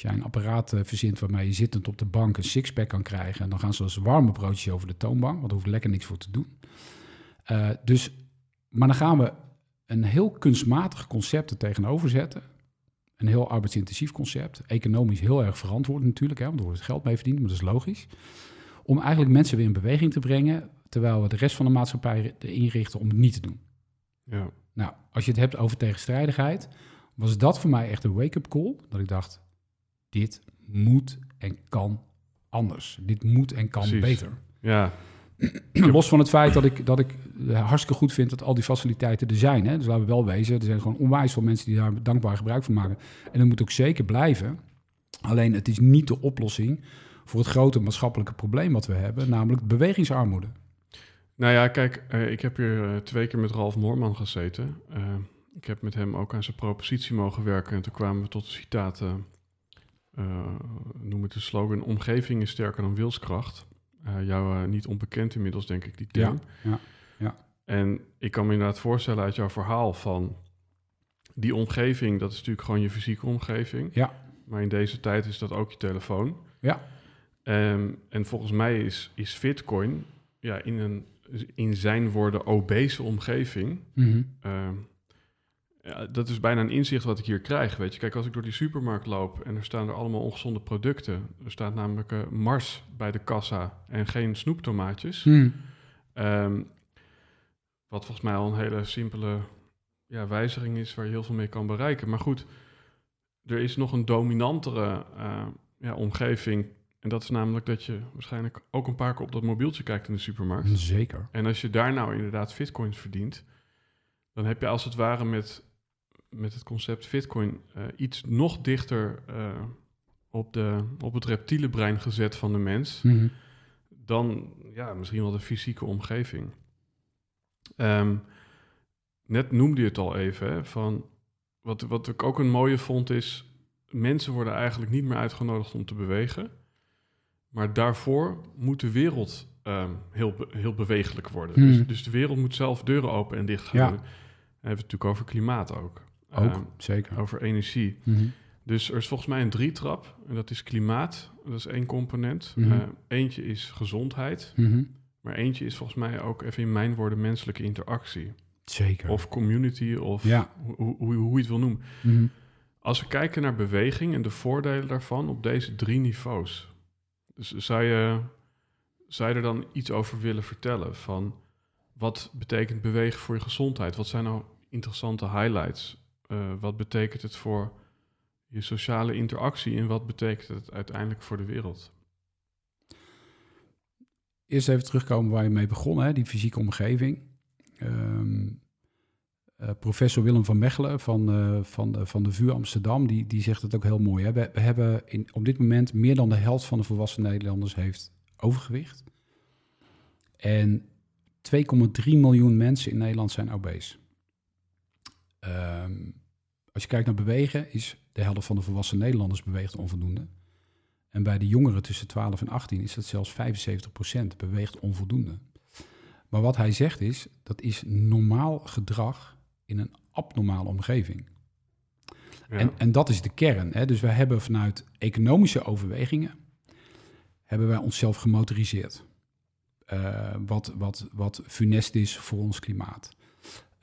Als jij een apparaat eh, verzint waarmee je zittend op de bank... een sixpack kan krijgen... dan gaan ze als warme broodjes over de toonbank... want daar hoeft lekker niks voor te doen. Eh, dus, maar dan gaan we een heel kunstmatig concept er tegenover zetten. Een heel arbeidsintensief concept. Economisch heel erg verantwoord natuurlijk, hè, want er wordt geld mee verdiend, maar dat is logisch. Om eigenlijk mensen weer in beweging te brengen, terwijl we de rest van de maatschappij erin richten om het niet te doen. ja. Nou, als je het hebt over tegenstrijdigheid, was dat voor mij echt een wake-up call. Dat ik dacht, dit moet en kan anders. Dit moet en kan Precies. beter. ja. (clears throat) Los van het feit dat ik, dat ik eh, hartstikke goed vind dat al die faciliteiten er zijn. Hè? Dus laten we wel wezen, er zijn gewoon onwijs veel mensen die daar dankbaar gebruik van maken. En dat moet ook zeker blijven. Alleen het is niet de oplossing voor het grote maatschappelijke probleem wat we hebben, namelijk bewegingsarmoede. Nou ja, kijk, eh, ik heb hier eh, twee keer met Ralf Moorman gezeten. Ik heb met hem ook aan zijn propositie mogen werken. En toen kwamen we tot de citaat, eh, noem het de slogan... omgeving is sterker dan wilskracht. Eh jou eh, niet onbekend inmiddels, denk ik, die term. ja, ja. En ik kan me inderdaad voorstellen uit jouw verhaal van... die omgeving, dat is natuurlijk gewoon je fysieke omgeving. Ja. Maar in deze tijd is dat ook je telefoon. Ja. Ehm, en volgens mij is, is Bitcoin ja, in, een, in zijn woorden obese omgeving. Mhm. ehm, ja, dat is bijna een inzicht wat ik hier krijg. Weet je, kijk, als ik door die supermarkt loop en er staan er allemaal ongezonde producten. Er staat namelijk eh, Mars bij de kassa en geen snoeptomaatjes. Mhm. Ehm, wat volgens mij al een hele simpele ja, wijziging is waar je heel veel mee kan bereiken. Maar goed, er is nog een dominantere eh, ja, omgeving. En dat is namelijk dat je waarschijnlijk ook een paar keer op dat mobieltje kijkt in de supermarkt. Zeker. En als je daar nou inderdaad bitcoins verdient, dan heb je als het ware met, met het concept bitcoin eh, iets nog dichter eh, op, de, op het reptiele brein gezet van de mens Mhm. dan ja, misschien wel de fysieke omgeving. Ehm, net noemde je het al even, hè, van wat, wat ik ook een mooie vond is, mensen worden eigenlijk niet meer uitgenodigd om te bewegen, maar daarvoor moet de wereld ehm, heel, be- heel bewegelijk worden. Dus, dus de wereld moet zelf deuren open en dicht gaan Ja. Dan hebben we het natuurlijk over klimaat ook. Ook, Ehm, zeker. over energie. Mhm. Dus er is volgens mij een drietrap. En dat is klimaat. Dat is één component. Mhm. Eh, eentje is gezondheid. Mhm. Maar eentje is volgens mij ook even in mijn woorden menselijke interactie. Zeker. Of community, of Ja. hoe, hoe, hoe je het wil noemen. Als we kijken naar beweging en de voordelen daarvan op deze drie niveaus. Dus zou je, zou je er dan iets over willen vertellen? Van wat betekent bewegen voor je gezondheid? Wat zijn nou interessante highlights? Eh, wat betekent het voor je sociale interactie? En wat betekent het uiteindelijk voor de wereld? Eerst even terugkomen waar je mee begon, hè, die fysieke omgeving. Ehm, eh, professor Willem van Mechelen van, eh, van, de, van de VU Amsterdam, die, die zegt het ook heel mooi. Hè. We, we hebben in, op dit moment meer dan de helft van de volwassen Nederlanders heeft overgewicht. En 2,3 miljoen mensen in Nederland zijn obese. Ehm, als je kijkt naar bewegen, is de helft van de volwassen Nederlanders beweegt onvoldoende. En bij de jongeren tussen 12 en 18 is dat zelfs 75% beweegt onvoldoende. Maar wat hij zegt is, dat is normaal gedrag in een abnormale omgeving. Ja. En, en dat is de kern. Hè? Dus wij hebben vanuit economische overwegingen, hebben wij onszelf gemotoriseerd. Eh, wat, wat, wat funest is voor ons klimaat.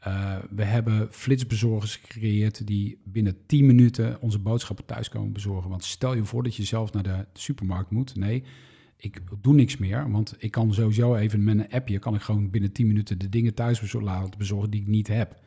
Eh, we hebben flitsbezorgers gecreëerd die binnen 10 minuten onze boodschappen thuis komen bezorgen. Want stel je voor dat je zelf naar de supermarkt moet. Nee, ik doe niks meer, want ik kan sowieso even met een appje, kan ik gewoon binnen 10 minuten de dingen thuis laten bezorgen die ik niet heb.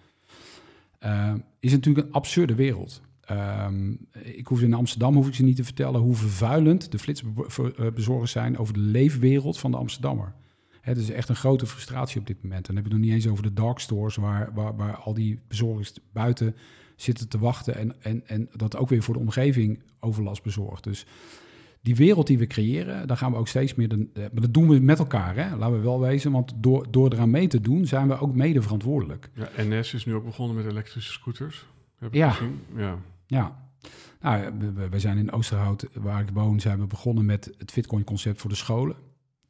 Uh, is natuurlijk een absurde wereld. Um, ik hoef in Amsterdam hoef ik ze niet te vertellen hoe vervuilend de flitsbezorgers zijn over de leefwereld van de Amsterdammer. Het is echt een grote frustratie op dit moment. En dan heb je nog niet eens over de dark stores, waar, waar, waar al die bezorgers buiten zitten te wachten en, en, en dat ook weer voor de omgeving overlast bezorgt. Dus die wereld die we creëren, daar gaan we ook steeds meer. De, maar dat doen we met elkaar, hè? laten we wel wezen. Want door, door eraan mee te doen, zijn we ook mede verantwoordelijk. Ja, NS is nu ook begonnen met elektrische scooters. Heb ja. ja. Ja. Nou, we, we, zijn in Oosterhout, waar ik woon, zijn we begonnen met het Fitcoin-concept voor de scholen.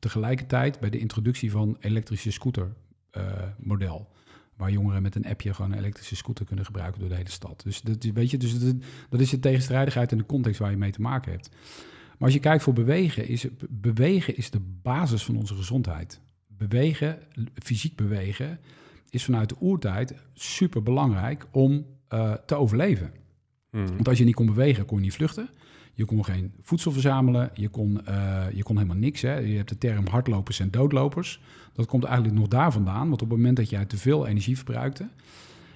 Tegelijkertijd bij de introductie van elektrische scooter uh, model. Waar jongeren met een appje gewoon een elektrische scooter kunnen gebruiken door de hele stad. Dus dat, weet je, dus dat, dat is de tegenstrijdigheid in de context waar je mee te maken hebt. Maar als je kijkt voor bewegen, is bewegen is de basis van onze gezondheid. Bewegen, fysiek bewegen, is vanuit de oertijd super belangrijk om uh, te overleven. Hmm. Want als je niet kon bewegen, kon je niet vluchten. Je kon geen voedsel verzamelen. Je kon, uh, je kon helemaal niks. Hè. Je hebt de term hardlopers en doodlopers. Dat komt eigenlijk nog daar vandaan. Want op het moment dat jij te veel energie verbruikte...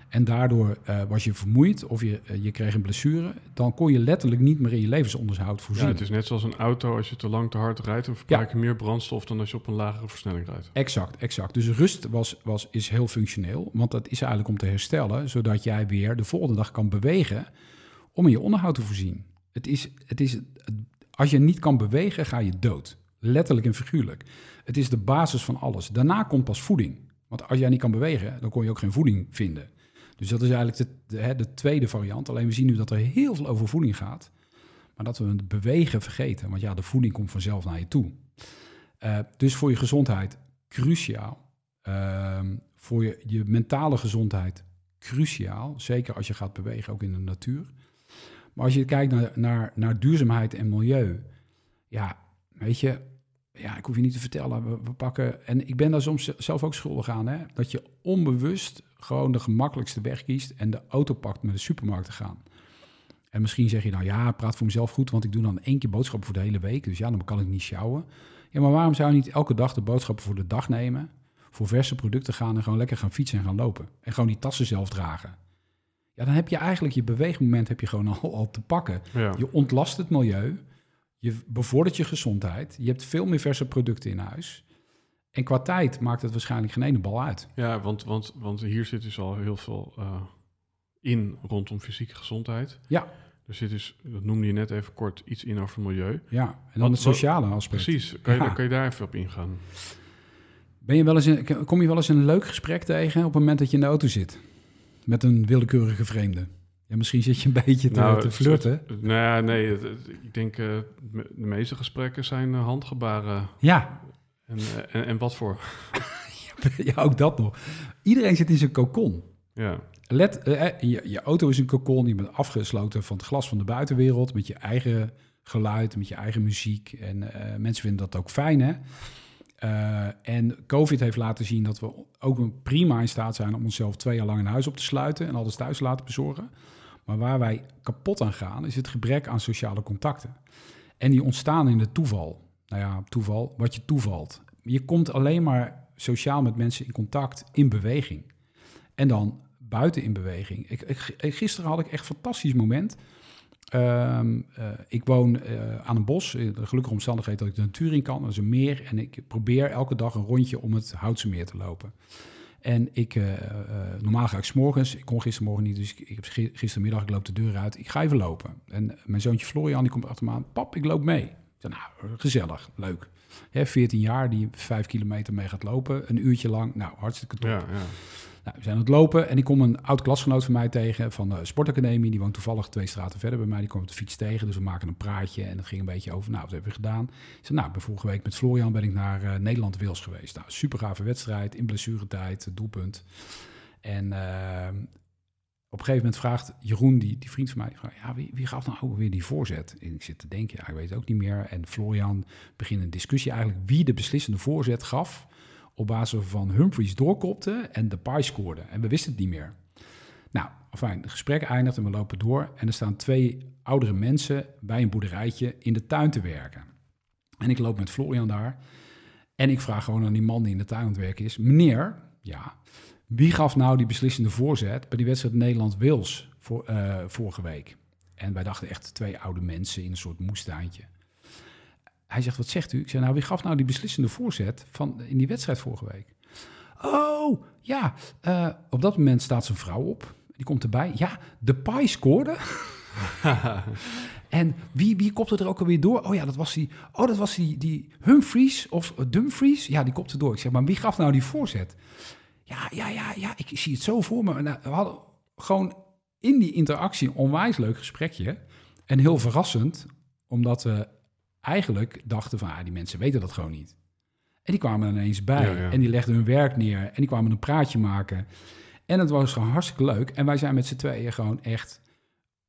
En daardoor uh, was je vermoeid of je, uh, je kreeg een blessure. Dan kon je letterlijk niet meer in je levensonderhoud voorzien. Ja, het is net zoals een auto. Als je te lang te hard rijdt, dan verbruik je meer brandstof dan als je op een lagere versnelling rijdt. Exact, exact. Dus rust was, was, is heel functioneel. Want dat is eigenlijk om te herstellen, zodat jij weer de volgende dag kan bewegen om in je onderhoud te voorzien. Het is, het is, als je niet kan bewegen, ga je dood. Letterlijk en figuurlijk. Het is de basis van alles. Daarna komt pas voeding. Want als jij niet kan bewegen, dan kon je ook geen voeding vinden. Dus dat is eigenlijk de, de, de, tweede variant. Alleen we zien nu dat er heel veel over voeding gaat. Maar dat we het bewegen vergeten. Want ja, de voeding komt vanzelf naar je toe. Uh, dus voor je gezondheid cruciaal. Uh, voor je, je mentale gezondheid cruciaal. Zeker als je gaat bewegen, ook in de natuur. Maar als je kijkt naar, naar, naar duurzaamheid en milieu. Ja, weet je, ja, ik hoef je niet te vertellen. We, pakken, en ik ben daar soms zelf ook schuldig aan, hè, dat je onbewust gewoon de gemakkelijkste weg kiest en de auto pakt met de supermarkt te gaan. En misschien zeg je nou ja, praat voor mezelf goed, want ik doe dan één keer boodschappen voor de hele week. Dus ja, dan kan ik niet sjouwen. Ja, maar waarom zou je niet elke dag de boodschappen voor de dag nemen? Voor verse producten gaan en gewoon lekker gaan fietsen en gaan lopen. En gewoon die tassen zelf dragen. Ja, dan heb je eigenlijk je beweegmoment heb je gewoon al, al te pakken. Je ontlast het milieu. Je bevordert je gezondheid. Je hebt veel meer verse producten in huis. En qua tijd maakt het waarschijnlijk geen ene bal uit. Ja, want, want, want hier zit dus al heel veel uh, in rondom fysieke gezondheid. Ja. Er zit dus, dat noemde je net even kort, iets in over milieu. Ja, en dan wat, het sociale aspect. Precies, kan je, ja. kan je daar even op ingaan? Ben je wel eens in, kom je wel eens een leuk gesprek tegen op het moment dat je in de auto zit? Met een willekeurige vreemde? Ja, misschien zit je een beetje te, nou, te flirten. nou ja, nee, ik denk uh, de meeste gesprekken zijn uh, handgebaren. Ja. En, uh, en, en, wat voor? (laughs) ja, ook dat nog. Iedereen zit in zijn cocon. Ja. Let, je, je, auto is een cocon, je bent afgesloten van het glas van de buitenwereld... met je eigen geluid, met je eigen muziek. En mensen vinden dat ook fijn, hè? Uh, en COVID heeft laten zien dat we ook prima in staat zijn om onszelf twee jaar lang in huis op te sluiten en alles thuis te laten bezorgen. Maar waar wij kapot aan gaan, is het gebrek aan sociale contacten. En die ontstaan in het toeval. Nou ja, toeval, wat je toevalt. Je komt alleen maar sociaal met mensen in contact in beweging. En dan buiten in beweging. Ik, ik, gisteren had ik echt een fantastisch moment. Um, uh, ik woon uh, aan een bos, in de gelukkige omstandigheid dat ik de natuur in kan. Dat is een meer en ik probeer elke dag een rondje om het Houtse meer te lopen. En ik, normaal ga ik s'morgens, ik kon gistermorgen niet, dus ik, heb gistermiddag, ik loop de deur uit, ik ga even lopen. En mijn zoontje Florian, die komt achter me aan, pap, ik loop mee. Ik nou, gezellig, leuk. Hè, 14 jaar, die vijf kilometer mee gaat lopen, een uurtje lang, nou, hartstikke top. Ja, ja. Nou, we zijn aan het lopen en ik kom een oud klasgenoot van mij tegen van de sportacademie. Die woont toevallig twee straten verder bij mij. Die komt op de fiets tegen, dus we maken een praatje. En het ging een beetje over, nou, wat hebben we gedaan? Ik zei, nou, vorige week met Florian ben ik naar uh, Nederland-Wils geweest. Nou, super gave wedstrijd, in blessuretijd, doelpunt. En uh, op een gegeven moment vraagt Jeroen, die, die vriend van mij, vraagt, ja, wie, wie gaf nou ook weer die voorzet? En ik zit te denken, ja, ik weet het ook niet meer. En Florian begint een discussie eigenlijk wie de beslissende voorzet gaf op basis van Humphries doorkopte en de pie scoorde. En we wisten het niet meer. Nou, fijn, het gesprek eindigt en we lopen door. En er staan twee oudere mensen bij een boerderijtje in de tuin te werken. En ik loop met Florian daar. En ik vraag gewoon aan die man die in de tuin aan het werk is: Meneer, ja, wie gaf nou die beslissende voorzet bij die wedstrijd Nederland-Wils voor, eh, vorige week? En wij dachten echt twee oude mensen in een soort moestuintje. Hij zegt, wat zegt u? Ik zei, nou, wie gaf nou die beslissende voorzet van, in die wedstrijd vorige week? Oh, ja, eh, op dat moment staat zijn vrouw op. Die komt erbij. Ja, de Pai scoorde. (laughs) en wie, wie kopte er ook alweer door? Oh ja, dat was die, oh, dat was die, die Humphries of Dumfries. Ja, die kopte door. Ik zeg, maar wie gaf nou die voorzet? Ja, ja, ja, ja, ik zie het zo voor me. Nou, we hadden gewoon in die interactie een onwijs leuk gesprekje. En heel verrassend, omdat we eigenlijk dachten van, ah, die mensen weten dat gewoon niet. En die kwamen er ineens bij Ja, ja. en die legden hun werk neer en die kwamen een praatje maken. En het was gewoon hartstikke leuk. En wij zijn met z'n tweeën gewoon echt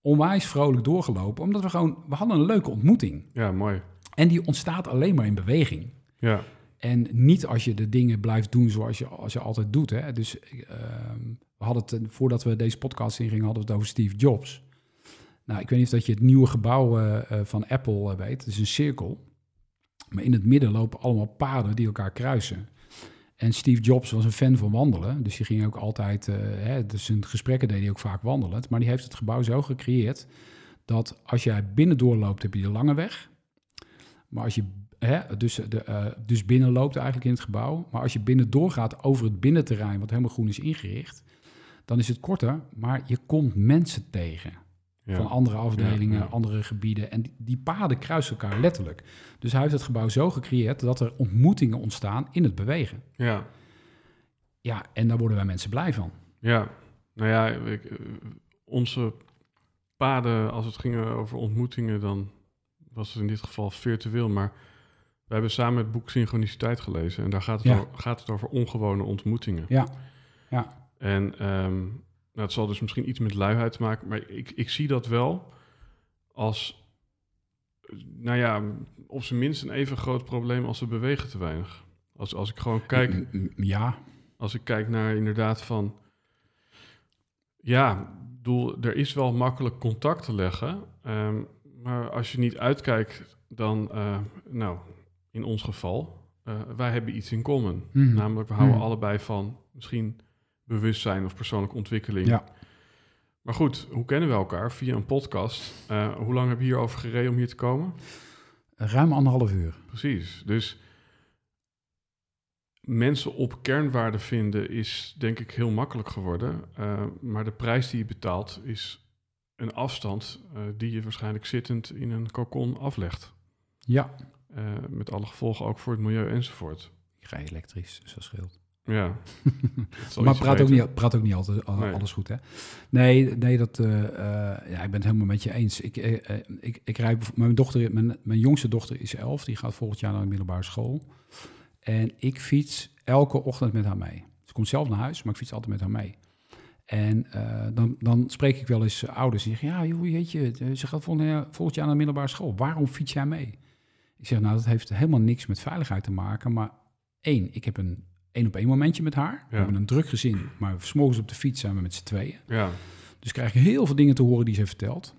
onwijs vrolijk doorgelopen, omdat we gewoon, we hadden een leuke ontmoeting. Ja, mooi. En die ontstaat alleen maar in beweging. Ja, En niet als je de dingen blijft doen zoals je, als je altijd doet. Hè? Dus ehm, we hadden het, voordat we deze podcast ingingen, hadden we het over Steve Jobs. Nou, ik weet niet of dat je het nieuwe gebouw eh, eh, van Apple eh, weet. Het is een cirkel. Maar in het midden lopen allemaal paden die elkaar kruisen. En Steve Jobs was een fan van wandelen. Dus die ging ook altijd, hè, dus zijn gesprekken deed hij ook vaak wandelend. Maar die heeft het gebouw zo gecreëerd dat als jij binnendoor loopt, heb je de lange weg. Maar als je hè, dus, de, dus binnen loopt eigenlijk in het gebouw. Maar als je binnen doorgaat over het binnenterrein, wat helemaal groen is ingericht, dan is het korter. Maar je komt mensen tegen ja. van andere afdelingen, Ja, andere gebieden. En die, die paden kruisen elkaar letterlijk. Dus hij heeft het gebouw zo gecreëerd dat er ontmoetingen ontstaan in het bewegen. ja. Ja, en daar worden wij mensen blij van. Ja, nou ja, ik, eh, onze paden, als het ging over ontmoetingen, dan was het in dit geval virtueel. Maar we hebben samen het boek Synchroniciteit gelezen. En daar gaat het, Ja. over, gaat het over ongewone ontmoetingen. Ja, ja. En ehm, nou, het zal dus misschien iets met luiheid te maken, maar ik, ik zie dat wel als, nou ja, op zijn minst een even groot probleem als we bewegen te weinig. Als, als ik gewoon kijk, Ja, als ik kijk naar inderdaad van, ja, bedoel, er is wel makkelijk contact te leggen, ehm, maar als je niet uitkijkt, dan, eh, nou, in ons geval, eh, wij hebben iets in common. Mhm. Namelijk, we houden Mhm. allebei van misschien bewustzijn of persoonlijke ontwikkeling. Ja. Maar goed, hoe kennen we elkaar? Via een podcast. Eh, hoe lang heb je hierover gereden om hier te komen? ruim anderhalf uur. Precies. Dus mensen op kernwaarde vinden is denk ik heel makkelijk geworden. Eh, maar de prijs die je betaalt is een afstand eh, die je waarschijnlijk zittend in een kokon aflegt. Ja, met alle gevolgen ook voor het milieu enzovoort. ik ga elektrisch, dus dat scheelt. Ja. (laughs) Maar praat ook, niet, praat ook niet altijd al- Nee. alles goed, hè? Nee, nee dat, eh, eh, ja, ik ben het helemaal met je eens. Ik, eh, ik, ik rijd, mijn, dochter, mijn, mijn jongste dochter is elf, die gaat volgend jaar naar de middelbare school. En ik fiets elke ochtend met haar mee. Ze komt zelf naar huis, maar ik fiets altijd met haar mee. En dan, dan spreek ik wel eens ouders die zeggen, ja, joh, weet je, ze gaat volgend jaar, volgend jaar naar de middelbare school. Waarom fiets jij mee? Ik zeg, nou, dat heeft helemaal niks met veiligheid te maken, maar één, ik heb een één op één momentje met haar. We hebben een druk gezin, maar s'morgens op de fiets zijn we met z'n tweeën. Ja, Dus krijg ik heel veel dingen te horen die ze vertelt.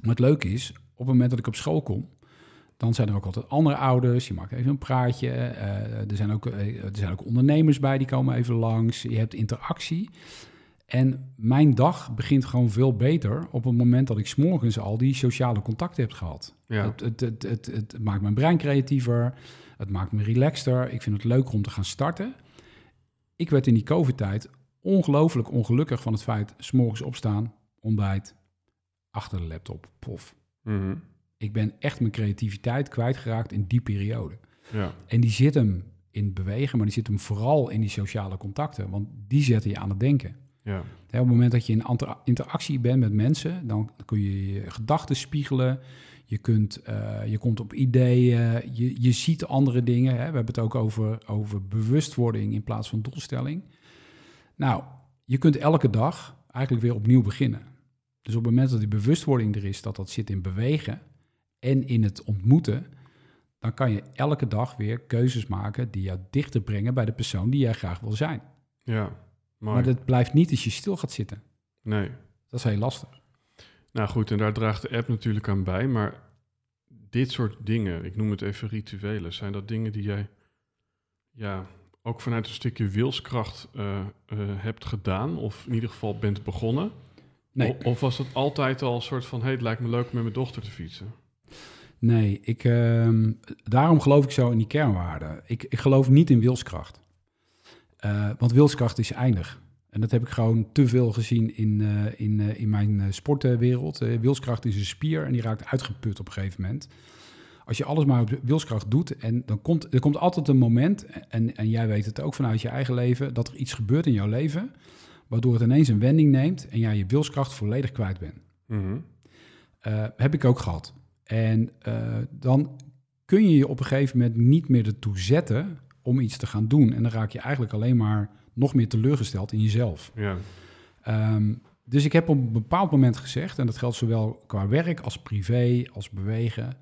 Maar het leuke is, op het moment dat ik op school kom, dan zijn er ook altijd andere ouders. Je maakt even een praatje. eh, er, zijn ook, eh, er zijn ook ondernemers bij, die komen even langs. Je hebt interactie. En mijn dag begint gewoon veel beter op het moment dat ik s'morgens al die sociale contacten heb gehad. ja. Het, het, het, het maakt mijn brein creatiever. Het maakt me relaxter. Ik vind het leuker om te gaan starten. Ik werd in die COVID-tijd ongelooflijk ongelukkig van het feit... morgens opstaan, ontbijt, achter de laptop, pof. Mhm. Ik ben echt mijn creativiteit kwijtgeraakt in die periode. ja. En die zit hem in bewegen, maar die zit hem vooral in die sociale contacten. Want die zetten je aan het denken. ja. Op het moment dat je in inter- interactie bent met mensen, dan kun je je gedachten spiegelen. Je, kunt, eh, je komt op ideeën, je, je ziet andere dingen. Hè. We hebben het ook over, over bewustwording in plaats van doelstelling. Nou, je kunt elke dag eigenlijk weer opnieuw beginnen. Dus op het moment dat die bewustwording er is, dat dat zit in bewegen en in het ontmoeten, dan kan je elke dag weer keuzes maken die jou dichter brengen bij de persoon die jij graag wil zijn. ja. Mooi. Maar dat blijft niet als je stil gaat zitten. Nee. Dat is heel lastig. Nou goed, en daar draagt de app natuurlijk aan bij. Maar dit soort dingen, ik noem het even rituelen, zijn dat dingen die jij ja, ook vanuit een stukje wilskracht eh, eh, hebt gedaan, of in ieder geval bent begonnen? Nee. O- Of was het altijd al een soort van, hey, het lijkt me leuk om met mijn dochter te fietsen? Nee, ik, ehm, daarom geloof ik zo in die kernwaarden. Ik, ik geloof niet in wilskracht. Eh, want wilskracht is eindig. En dat heb ik gewoon te veel gezien in, eh, in, eh, in mijn eh, sportwereld. Wilskracht is een spier en die raakt uitgeput op een gegeven moment. Als je alles maar op wilskracht doet, en dan komt er komt altijd een moment, en, en jij weet het ook vanuit je eigen leven, dat er iets gebeurt in jouw leven, waardoor het ineens een wending neemt en jij je wilskracht volledig kwijt bent. Mhm. Heb ik ook gehad. En dan kun je je op een gegeven moment niet meer ertoe zetten om iets te gaan doen. En dan raak je eigenlijk alleen maar nog meer teleurgesteld in jezelf. Ja. Ehm, dus ik heb op een bepaald moment gezegd, en dat geldt zowel qua werk als privé, als bewegen.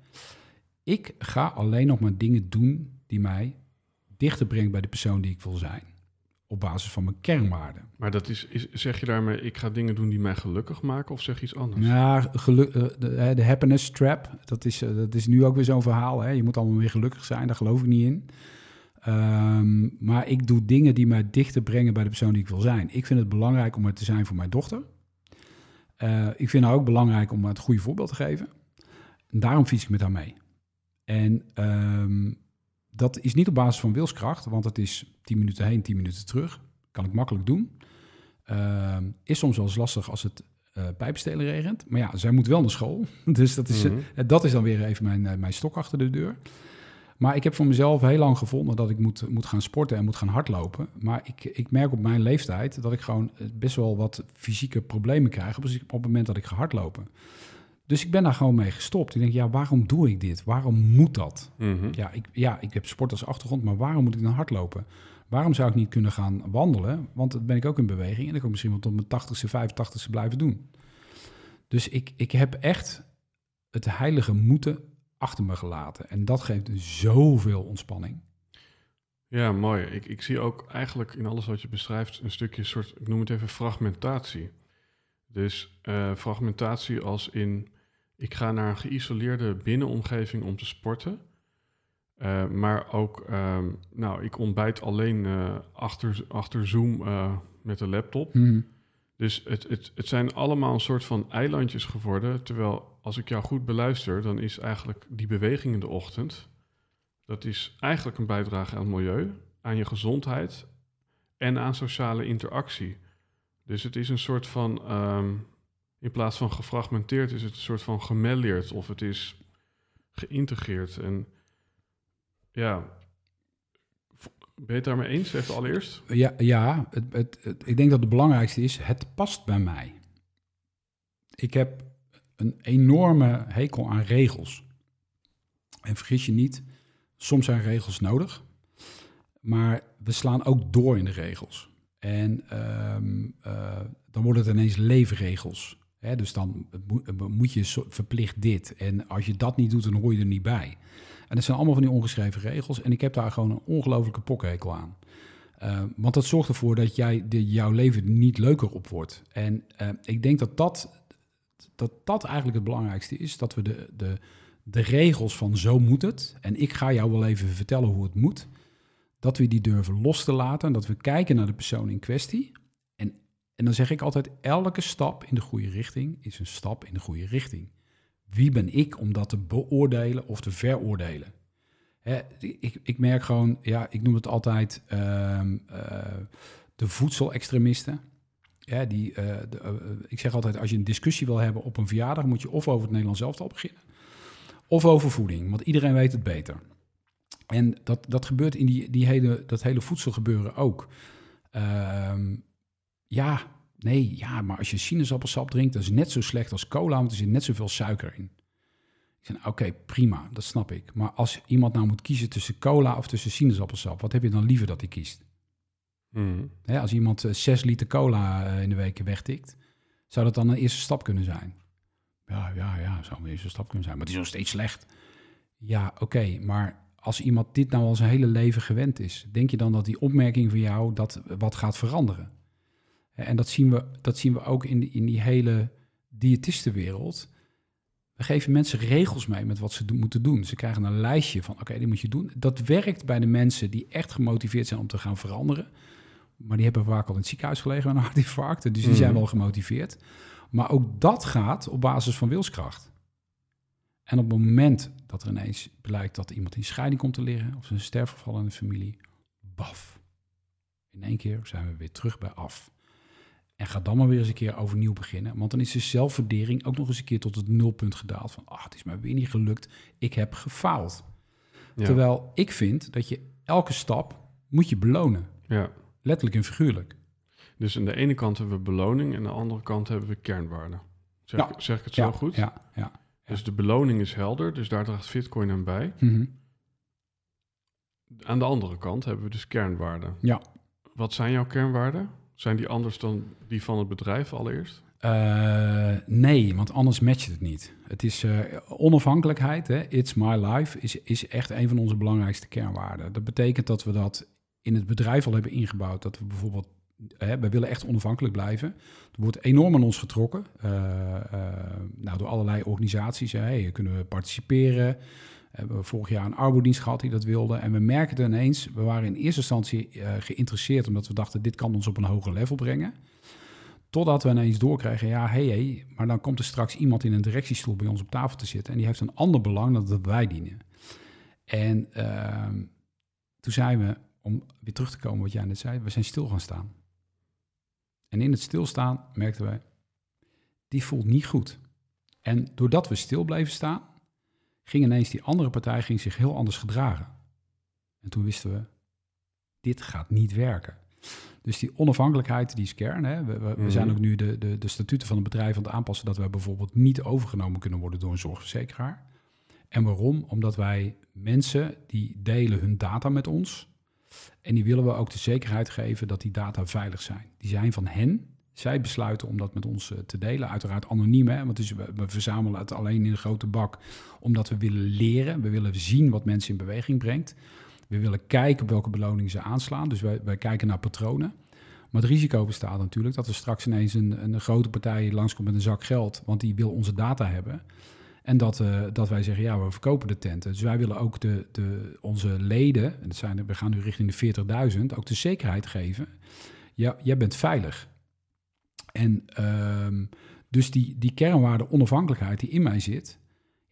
Ik ga alleen nog maar dingen doen die mij dichter brengen bij de persoon die ik wil zijn. Op basis van mijn kernwaarden. Maar dat is, is, zeg je daarmee, ik ga dingen doen die mij gelukkig maken, of zeg je iets anders? Ja, geluk, eh, de, happiness trap, dat is, eh, dat is nu ook weer zo'n verhaal. Hè? Je moet allemaal weer gelukkig zijn, daar geloof ik niet in. Ehm, maar ik doe dingen die mij dichter brengen bij de persoon die ik wil zijn. Ik vind het belangrijk om er te zijn voor mijn dochter. Eh, ik vind het ook belangrijk om het goede voorbeeld te geven. En daarom fiets ik met haar mee. En ehm, dat is niet op basis van wilskracht, want het is 10 minuten heen, 10 minuten terug. Kan ik makkelijk doen. Ehm, is soms wel eens lastig als het eh pijpstelen regent. Maar ja, zij moet wel naar school. (laughs) Dus dat is, eh, Mhm. dat is dan weer even mijn, eh, mijn stok achter de deur. Maar ik heb voor mezelf heel lang gevonden dat ik moet, moet gaan sporten en moet gaan hardlopen. Maar ik, ik merk op mijn leeftijd dat ik gewoon eh, best wel wat fysieke problemen krijg op het op het moment dat ik ga hardlopen. Dus ik ben daar gewoon mee gestopt. Ik denk, ja, waarom doe ik dit? Waarom moet dat? Mhm. Ja, ik, ja, ik heb sport als achtergrond, maar waarom moet ik dan hardlopen? Waarom zou ik niet kunnen gaan wandelen? Want dan ben ik ook in beweging en dan kan ik misschien wel tot mijn 80ste, 85ste blijven doen. Dus ik, ik heb echt het heilige moeten achter me gelaten. En dat geeft zoveel ontspanning. Ja, mooi. Ik, ik zie ook eigenlijk in alles wat je beschrijft een stukje soort, ik noem het even fragmentatie. Dus eh, fragmentatie als in, ik ga naar een geïsoleerde binnenomgeving om te sporten. Eh, maar ook, ehm, nou, ik ontbijt alleen eh, achter, achter Zoom met de laptop. Dus het, het, het zijn allemaal een soort van eilandjes geworden. Terwijl als ik jou goed beluister, dan is eigenlijk die beweging in de ochtend. Dat is eigenlijk een bijdrage aan het milieu, aan je gezondheid en aan sociale interactie. Dus het is een soort van, ehm, in plaats van gefragmenteerd, is het een soort van gemelleerd of het is geïntegreerd. En ja, ben je het daarmee eens, even allereerst? Ja, ja het, het- ik denk dat het belangrijkste is, het past bij mij. Ik heb een enorme hekel aan regels. En vergis je niet, soms zijn regels nodig, maar we slaan ook door in de regels. En ehm, eh, dan worden het ineens leefregels. Hè? Dus dan moet, je verplicht dit. En als je dat niet doet, dan hoor je er niet bij. En dat zijn allemaal van die ongeschreven regels. En ik heb daar gewoon een ongelofelijke pokhekel aan. Eh, want dat zorgt ervoor dat jij, de, jouw leven niet leuker op wordt. En eh, ik denk dat dat, dat dat eigenlijk het belangrijkste is. Dat we de, de, de regels van zo moet het. En ik ga jou wel even vertellen hoe het moet. Dat we die durven los te laten. En dat we kijken naar de persoon in kwestie. En, en dan zeg ik altijd, elke stap in de goede richting is een stap in de goede richting. Wie ben ik om dat te beoordelen of te veroordelen? Hè, ik, ik merk gewoon, ja, ik noem het altijd ehm, eh, de voedselextremisten. Ja, die, eh, de, eh, ik zeg altijd, als je een discussie wil hebben op een verjaardag, moet je of over het Nederlands elftal beginnen, of over voeding, want iedereen weet het beter. En dat, dat gebeurt in die, die hele, dat hele voedselgebeuren ook. Ehm, ja, nee, ja, maar als je sinaasappelsap drinkt, dat is net zo slecht als cola, want er zit net zoveel suiker in. Ik zeg, oké, prima, dat snap ik. Maar als iemand nou moet kiezen tussen cola of tussen sinaasappelsap, wat heb je dan liever dat hij kiest? Hè, als iemand eh, 6 liter cola eh, in de week wegtikt, zou dat dan een eerste stap kunnen zijn? Ja, ja, ja, zou een eerste stap kunnen zijn. Maar het is nog steeds slecht. Ja, oké, maar als iemand dit nou al zijn hele leven gewend is, denk je dan dat die opmerking van jou dat wat gaat veranderen? En dat zien we, dat zien we ook in die, in die hele diëtistenwereld. We geven mensen regels mee met wat ze moeten doen. Ze krijgen een lijstje van, oké, die moet je doen. Dat werkt bij de mensen die echt gemotiveerd zijn om te gaan veranderen. Maar die hebben vaak al in het ziekenhuis gelegen met een hartinfarct. Dus die zijn Mhm. wel gemotiveerd. Maar ook dat gaat op basis van wilskracht. En op het moment dat er ineens blijkt dat iemand in scheiding komt te liggen... of een sterfgeval in de familie, baf. In één keer zijn we weer terug bij af. En ga dan maar weer eens een keer overnieuw beginnen. Want dan is de zelfwaardering ook nog eens een keer tot het nulpunt gedaald. Van, ah, het is mij weer niet gelukt. Ik heb gefaald. Ja. Terwijl ik vind dat je elke stap moet je belonen. ja. Letterlijk en figuurlijk. Dus aan de ene kant hebben we beloning en aan de andere kant hebben we kernwaarden. Zeg, Ja. zeg ik het ja, zo goed? Ja, ja. Dus de beloning is helder, dus daar draagt Bitcoin aan bij. Mhm. Aan de andere kant hebben we dus kernwaarden. Ja. Wat zijn jouw kernwaarden? Zijn die anders dan die van het bedrijf allereerst? Eh, nee, want anders matcht het niet. Het is eh, onafhankelijkheid, hè, it's my life, is, is echt een van onze belangrijkste kernwaarden. Dat betekent dat we dat in het bedrijf al hebben ingebouwd. Dat we bijvoorbeeld, hè, we willen echt onafhankelijk blijven. Er wordt enorm aan ons getrokken eh, eh, nou, door allerlei organisaties. Hè. Kunnen we participeren? We hebben vorig jaar een arbodienst gehad die dat wilde. En we merkten ineens, we waren in eerste instantie eh, geïnteresseerd... omdat we dachten, dit kan ons op een hoger level brengen. Totdat we ineens doorkregen, ja, hé, hey, maar dan komt er straks iemand in een directiestoel bij ons op tafel te zitten. En die heeft een ander belang dan dat wij dienen. En ehm, toen zijn we, om weer terug te komen wat jij net zei, we zijn stil gaan staan. En in het stilstaan merkten we, die voelt niet goed. En doordat we stil bleven staan, ging ineens die andere partij ging zich heel anders gedragen. En toen wisten we, dit gaat niet werken. Dus die onafhankelijkheid, die is kern. Hè? We, we, we Mhm. zijn ook nu de, de, de statuten van het bedrijf aan het aanpassen... dat wij bijvoorbeeld niet overgenomen kunnen worden door een zorgverzekeraar. En waarom? Omdat wij mensen die delen hun data met ons... en die willen we ook de zekerheid geven dat die data veilig zijn. Die zijn van hen. Zij besluiten om dat met ons eh, te delen. Uiteraard anoniem, hè? want dus we, verzamelen het alleen in een grote bak... omdat we willen leren. We willen zien wat mensen in beweging brengt... We willen kijken op welke beloningen ze aanslaan. Dus wij, wij kijken naar patronen. Maar het risico bestaat natuurlijk dat er straks ineens een, een grote partij langskomt met een zak geld, want die wil onze data hebben. En dat, eh, dat wij zeggen, ja, we verkopen de tenten. Dus wij willen ook de, de, onze leden, en zijn, we gaan nu richting de 40.000, ook de zekerheid geven. Ja, jij bent veilig. En ehm, dus die, die kernwaarde onafhankelijkheid die in mij zit,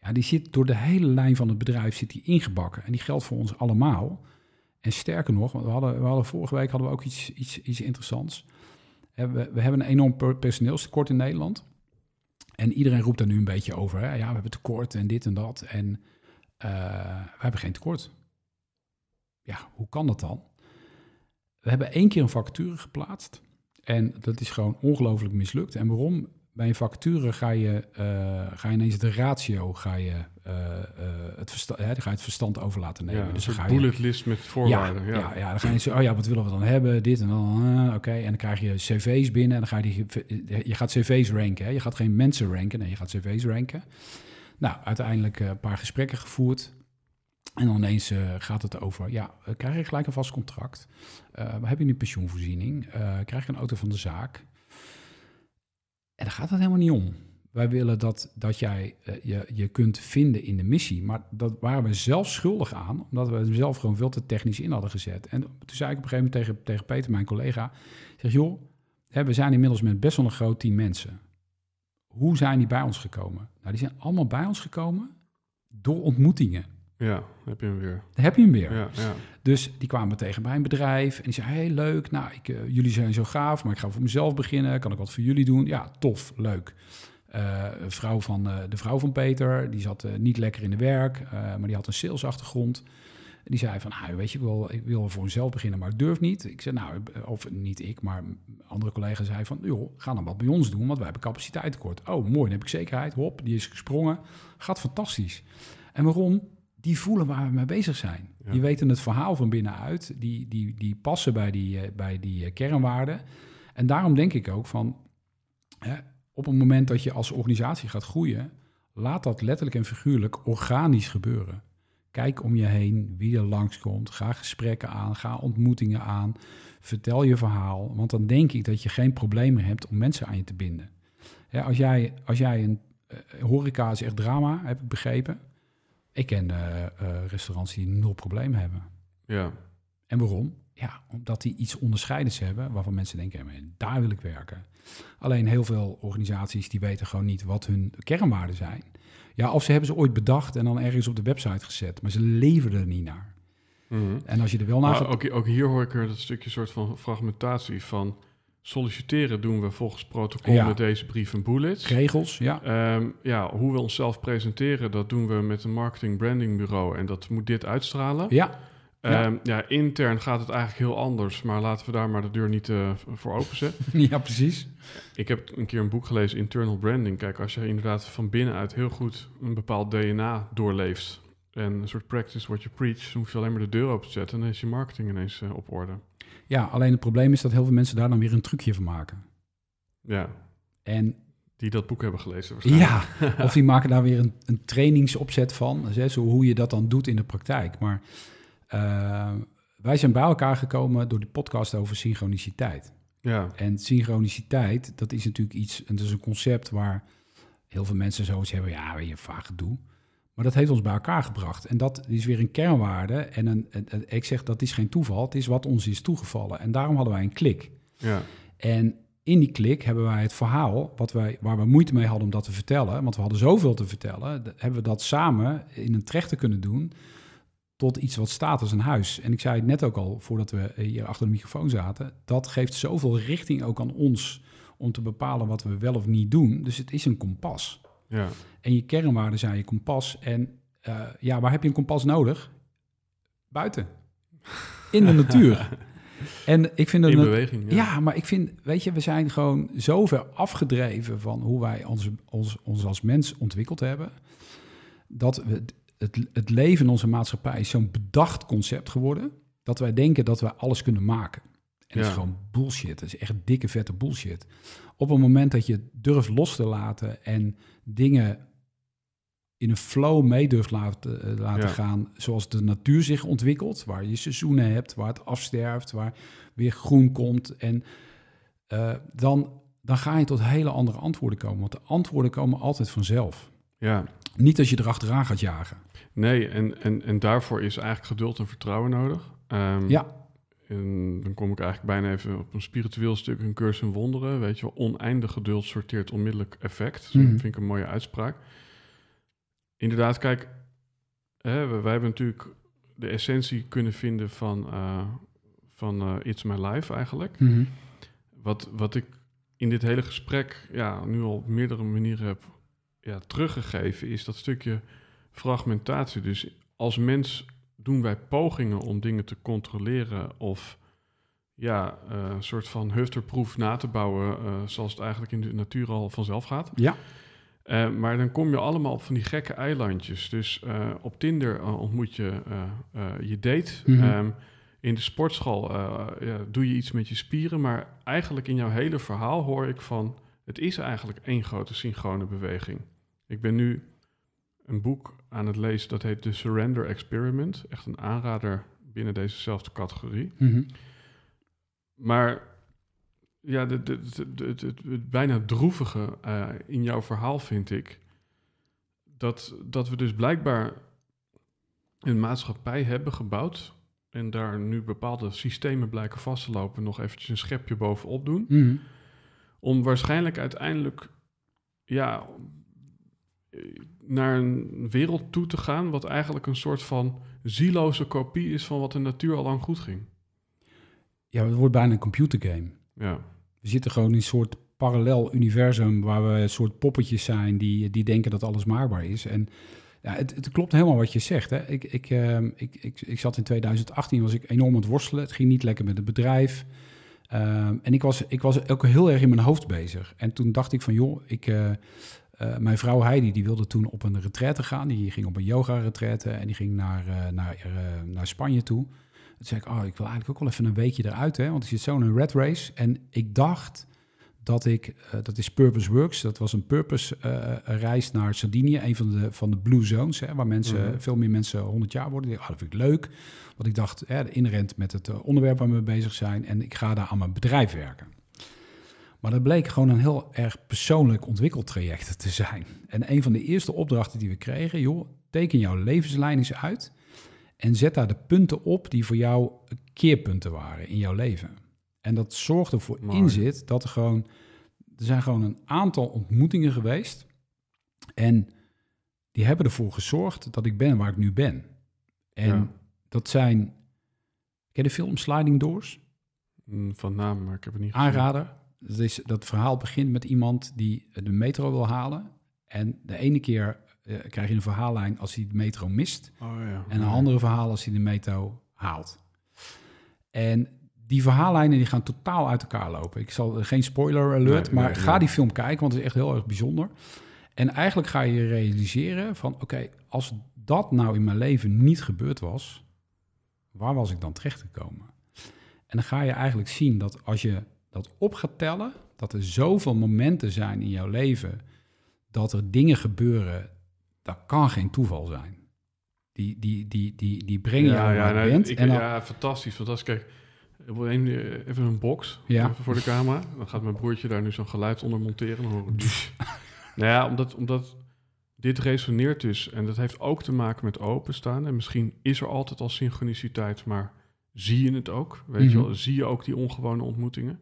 ja, die zit door de hele lijn van het bedrijf zit die ingebakken. En die geldt voor ons allemaal. En sterker nog, we hadden, we hadden vorige week hadden we ook iets, iets, iets interessants. We, we hebben een enorm per- personeelstekort in Nederland. En iedereen roept daar nu een beetje over. Hè? Ja, we hebben tekort en dit en dat. En eh, we hebben geen tekort. Ja, hoe kan dat dan? We hebben één keer een vacature geplaatst. En dat is gewoon ongelooflijk mislukt. En waarom? Bij een vacature ga je, eh, ga je ineens de ratio, ga je, eh, het, versta- hè, dan ga je het verstand over laten nemen. ja, dus een ga je, bullet list met voorwaarden. Ja, ja, ja, dan ga je zo, oh ja, wat willen we dan hebben? Dit en dan, eh, oké. En dan krijg je cv's binnen en dan ga je die, je gaat cv's ranken. Hè? Je gaat geen mensen ranken, nee, je gaat cv's ranken. Nou, uiteindelijk een paar gesprekken gevoerd. En dan ineens gaat het over, ja, krijg je gelijk een vast contract? We hebben nu pensioenvoorziening? Krijg je een auto van de zaak? En daar gaat het helemaal niet om. Wij willen dat, dat jij eh, je, je kunt vinden in de missie. Maar dat waren we zelf schuldig aan, omdat we hem zelf gewoon veel te technisch in hadden gezet. En toen zei ik op een gegeven moment tegen, tegen Peter, mijn collega, ik zeg, joh, hè, we zijn inmiddels met best wel een groot team mensen. Hoe zijn die bij ons gekomen? Nou, die zijn allemaal bij ons gekomen door ontmoetingen. ja, heb je hem weer. Heb je hem weer. Ja, ja. Dus die kwamen tegen bij een bedrijf en die zei, hey, leuk, nou, ik, eh, jullie zijn zo gaaf, maar ik ga voor mezelf beginnen. Kan ik wat voor jullie doen? Ja, tof, leuk. Een vrouw van, eh, de vrouw van Peter, die zat eh, niet lekker in de werk, maar die had een salesachtergrond. En die zei van, nou, weet je, ik wil, ik wil voor mezelf beginnen, maar ik durf niet. Ik zei, nou, of niet ik, maar andere collega's zei van, joh, ga dan wat bij ons doen, want wij hebben capaciteit tekort. Oh, mooi, dan heb ik zekerheid. Hop, die is gesprongen. Gaat fantastisch. En waarom? Die voelen waar we mee bezig zijn. Ja. Die weten het verhaal van binnenuit. Die, die, die passen bij die, bij die kernwaarden. En daarom denk ik ook van... Op het moment dat je als organisatie gaat groeien... laat dat letterlijk en figuurlijk organisch gebeuren. Kijk om je heen wie er langskomt. Ga gesprekken aan, ga ontmoetingen aan. Vertel je verhaal. Want dan denk ik dat je geen probleem meer hebt om mensen aan je te binden. Ja, als, jij, als jij een, eh, horeca is echt drama, heb ik begrepen. Ik ken eh, eh, restaurants die nul probleem hebben. Ja, En waarom? Ja, omdat die iets onderscheidends hebben waarvan mensen denken, "Ja, maar daar wil ik werken. Alleen heel veel organisaties die weten gewoon niet wat hun kernwaarden zijn. Ja, of ze hebben ze ooit bedacht en dan ergens op de website gezet, maar ze leveren er niet naar. Mhm. En als je er wel naar gaat... ook, ook hier hoor ik er dat stukje soort van fragmentatie van solliciteren doen we volgens protocol Ja. met deze brief en bullets. regels, ja. Ehm, ja, hoe we onszelf presenteren, dat doen we met een marketing branding bureau en dat moet dit uitstralen. Ja, ja. Ehm, ja, intern gaat het eigenlijk heel anders, maar laten we daar maar de deur niet eh, voor openzetten. (laughs) ja, precies. Ik heb een keer een boek gelezen, Internal Branding. Kijk, als je inderdaad van binnenuit heel goed een bepaald DNA doorleeft en een soort practice what you preach, dan hoef je alleen maar de deur open te zetten en dan is je marketing ineens eh, op orde. Ja, alleen het probleem is dat heel veel mensen daar dan weer een trucje van maken. Ja, En die dat boek hebben gelezen waarschijnlijk. ja, of die maken daar weer een, een trainingsopzet van, dus, hè, zo hoe je dat dan doet in de praktijk. Maar eh, wij zijn bij elkaar gekomen door die podcast over synchroniciteit. Ja, En synchroniciteit, dat is natuurlijk iets, en dat is een concept waar heel veel mensen zoiets hebben, ja, weet je, vaag gedoe. Maar dat heeft ons bij elkaar gebracht. En dat is weer een kernwaarde. En een, een- een- ik zeg, dat is geen toeval, het is wat ons is toegevallen. En daarom hadden wij een klik. ja, En in die klik hebben wij het verhaal, wat wij, waar we moeite mee hadden om dat te vertellen, want we hadden zoveel te vertellen, hebben we dat samen in een trechter kunnen doen tot iets wat staat als een huis. En ik zei het net ook al, voordat we hier achter de microfoon zaten, dat geeft zoveel richting ook aan ons om te bepalen wat we wel of niet doen. Dus het is een kompas. ja. En je kernwaarden zijn je kompas. En eh, ja, waar heb je een kompas nodig? Buiten. In de natuur. (laughs) En ik vind In het beweging. Ja. ja, maar ik vind, weet je, we zijn gewoon zo ver afgedreven van hoe wij ons, ons, ons als mens ontwikkeld hebben. Dat we het, het leven in onze maatschappij is zo'n bedacht concept geworden. Dat wij denken dat we alles kunnen maken. En dat Ja. is gewoon bullshit. Dat is echt dikke, vette bullshit. Op het moment dat je durft los te laten en dingen in een flow mee durft laten, eh, laten Ja. gaan, zoals de natuur zich ontwikkelt, waar je seizoenen hebt, waar het afsterft, waar weer groen komt. En eh, dan, dan ga je tot hele andere antwoorden komen. Want de antwoorden komen altijd vanzelf. Ja. Niet als je erachteraan gaat jagen. Nee, en, en, en daarvoor is eigenlijk geduld en vertrouwen nodig. Ehm, Ja. En dan kom ik eigenlijk bijna even op een spiritueel stuk, een cursus in wonderen. Weet je oneindig geduld sorteert onmiddellijk effect. Dat Mhm. vind ik een mooie uitspraak. Inderdaad, kijk, hè, wij hebben natuurlijk de essentie kunnen vinden van, eh, van eh, It's My Life eigenlijk. Wat, wat ik in dit hele gesprek ja, nu al op meerdere manieren heb ja, teruggegeven, is dat stukje fragmentatie. Dus als mens doen wij pogingen om dingen te controleren of ja, eh, een soort van hufterproef na te bouwen, eh, zoals het eigenlijk in de natuur al vanzelf gaat. Ja. Eh, maar dan kom je allemaal op van die gekke eilandjes. Dus op Tinder ontmoet je je date. Mhm. Ehm, in de sportschool ja, doe je iets met je spieren. Maar eigenlijk in jouw hele verhaal hoor ik van... het is eigenlijk één grote synchrone beweging. Ik ben nu een boek aan het lezen, dat heet The Surrender Experiment. Echt een aanrader binnen dezezelfde categorie. Mhm. Maar ja, de, de, het- bijna droevige eh, in jouw verhaal vind ik... Dat, dat we dus blijkbaar een maatschappij hebben gebouwd... en daar nu bepaalde systemen blijken vast te lopen... nog eventjes een schepje bovenop doen... Mhm. om waarschijnlijk uiteindelijk ja, naar een wereld toe te gaan... wat eigenlijk een soort van zieloze kopie is van wat de natuur al lang goed ging. Ja, het wordt bijna een computergame. Ja, We zitten gewoon in een soort parallel universum waar we een soort poppetjes zijn die, die denken dat alles maakbaar is. En ja, het, het klopt helemaal wat je zegt. Hè. Ik, ik, ehm, ik, ik, ik zat in 2018, was ik enorm aan het worstelen. Het ging niet lekker met het bedrijf. Ehm, en ik was, ik was ook heel erg in mijn hoofd bezig. En toen dacht ik van, joh, ik, eh, eh, mijn vrouw Heidi, die wilde toen op een retraite gaan. Die ging op een yoga-retraite en die ging naar, eh, naar, eh, naar Spanje toe. Toen zei ik, oh, ik wil eigenlijk ook wel even een weekje eruit, hè, want ik zit zo in een red race. En ik dacht dat ik, dat is Purpose Works, dat was een purpose reis naar Sardinië, een van de, van de blue zones, hè, waar mensen, Mhm. veel meer mensen 100 jaar worden. Ik dacht, oh, dat vind ik leuk, want ik dacht, hè, inherent met het onderwerp waar we mee bezig zijn en ik ga daar aan mijn bedrijf werken. Maar dat bleek gewoon een heel erg persoonlijk ontwikkeltraject te zijn. En een van de eerste opdrachten die we kregen, joh, teken jouw levenslijn eens uit en zet daar de punten op die voor jou keerpunten waren in jouw leven. En dat zorgde voor Mooi. inzit dat er gewoon, er zijn gewoon een aantal ontmoetingen geweest. En die hebben ervoor gezorgd dat ik ben waar ik nu ben. En Ja. dat dat zijn, ken je de film Sliding Doors? Mm, Van naam, maar ik heb het niet gezien. Aanrader. Dat, is, dat verhaal begint met iemand die de metro wil halen. En de ene keer eh, krijg je een verhaallijn als hij de metro mist. Oh ja. En een andere verhaal als hij de metro haalt. En die verhaallijnen die gaan totaal uit elkaar lopen. Ik zal geen spoiler alert, Nee, maar nee, ga nee. die film kijken, want het is echt heel erg bijzonder. En eigenlijk ga je realiseren van, oké, als dat nou in mijn leven niet gebeurd was, waar was ik dan terechtgekomen? En dan ga je eigenlijk zien dat als je dat op gaat tellen, dat er zoveel momenten zijn in jouw leven dat er dingen gebeuren, dat kan geen toeval zijn. Die, die, die, die, die brengen jou waar je nee, bent. ik- en dan, ja, fantastisch, fantastisch. Kijk, ik wil een, eh, even een box Ja. even voor de camera. Dan gaat mijn broertje daar nu zo'n geluid onder monteren. Horen (laughs) nou ja, omdat, omdat dit resoneert dus. En dat heeft ook te maken met openstaan. En misschien is er altijd al synchroniciteit, maar zie je het ook? Weet je Mhm. wel, zie je ook die ongewone ontmoetingen?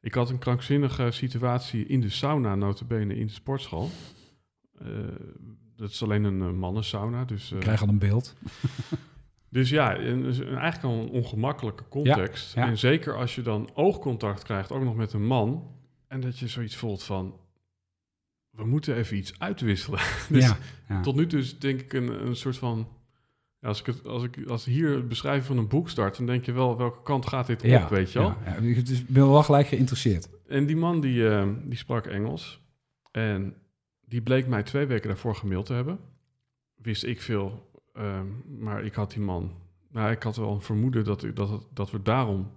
Ik had een krankzinnige situatie in de sauna, notabene in de sportschool. Eh, dat is alleen een uh, mannensauna, dus... eh, ik krijg al een beeld. (laughs) dus ja, een, een- eigenlijk al een ongemakkelijke context. Ja, ja. En zeker als je dan oogcontact krijgt, ook nog met een man. En dat je zoiets voelt van, we moeten even iets uitwisselen. (laughs) dus ja. tot nu toe is denk ik een, een soort van... Als ik, het, als ik als hier het beschrijven van een boek start, dan denk je wel welke kant gaat dit ja, op, weet je wel? Ja, ja. Dus ik ben wel gelijk geïnteresseerd. En die man die, eh, die sprak Engels. En die bleek mij twee weken daarvoor gemaild te hebben. Wist ik veel. ehm, maar ik had die man... Nou, ik had wel een vermoeden dat, ik- dat, dat we daarom...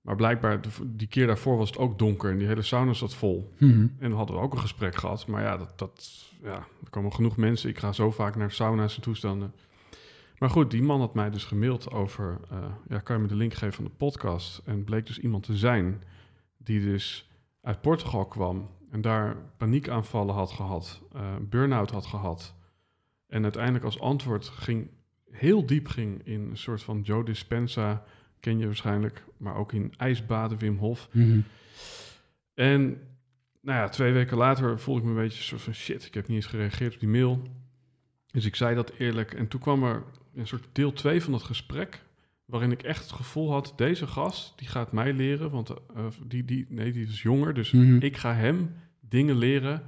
Maar blijkbaar, de- die keer daarvoor was het ook donker en die hele sauna zat vol. Mhm. En dan hadden we ook een gesprek gehad. Maar ja, dat, dat, ja, er komen genoeg mensen. Ik ga zo vaak naar sauna's en toestanden. Maar goed, die man had mij dus gemaild over... eh, ja, kan je me de link geven van de podcast? En bleek dus iemand te zijn die dus uit Portugal kwam... en daar paniekaanvallen had gehad, eh burn-out had gehad... en uiteindelijk als antwoord ging heel diep ging in een soort van Joe Dispenza... ken je waarschijnlijk, maar ook in ijsbaden Wim Hof... Mhm. En nou ja, twee weken later voelde ik me een beetje soort van shit. Ik heb niet eens gereageerd op die mail. Dus ik zei dat eerlijk. En toen kwam er een soort deel 2 van dat gesprek. Waarin ik echt het gevoel had: deze gast die gaat mij leren. Want eh, die, die, nee, die is jonger. Dus Mhm. ik ga hem dingen leren.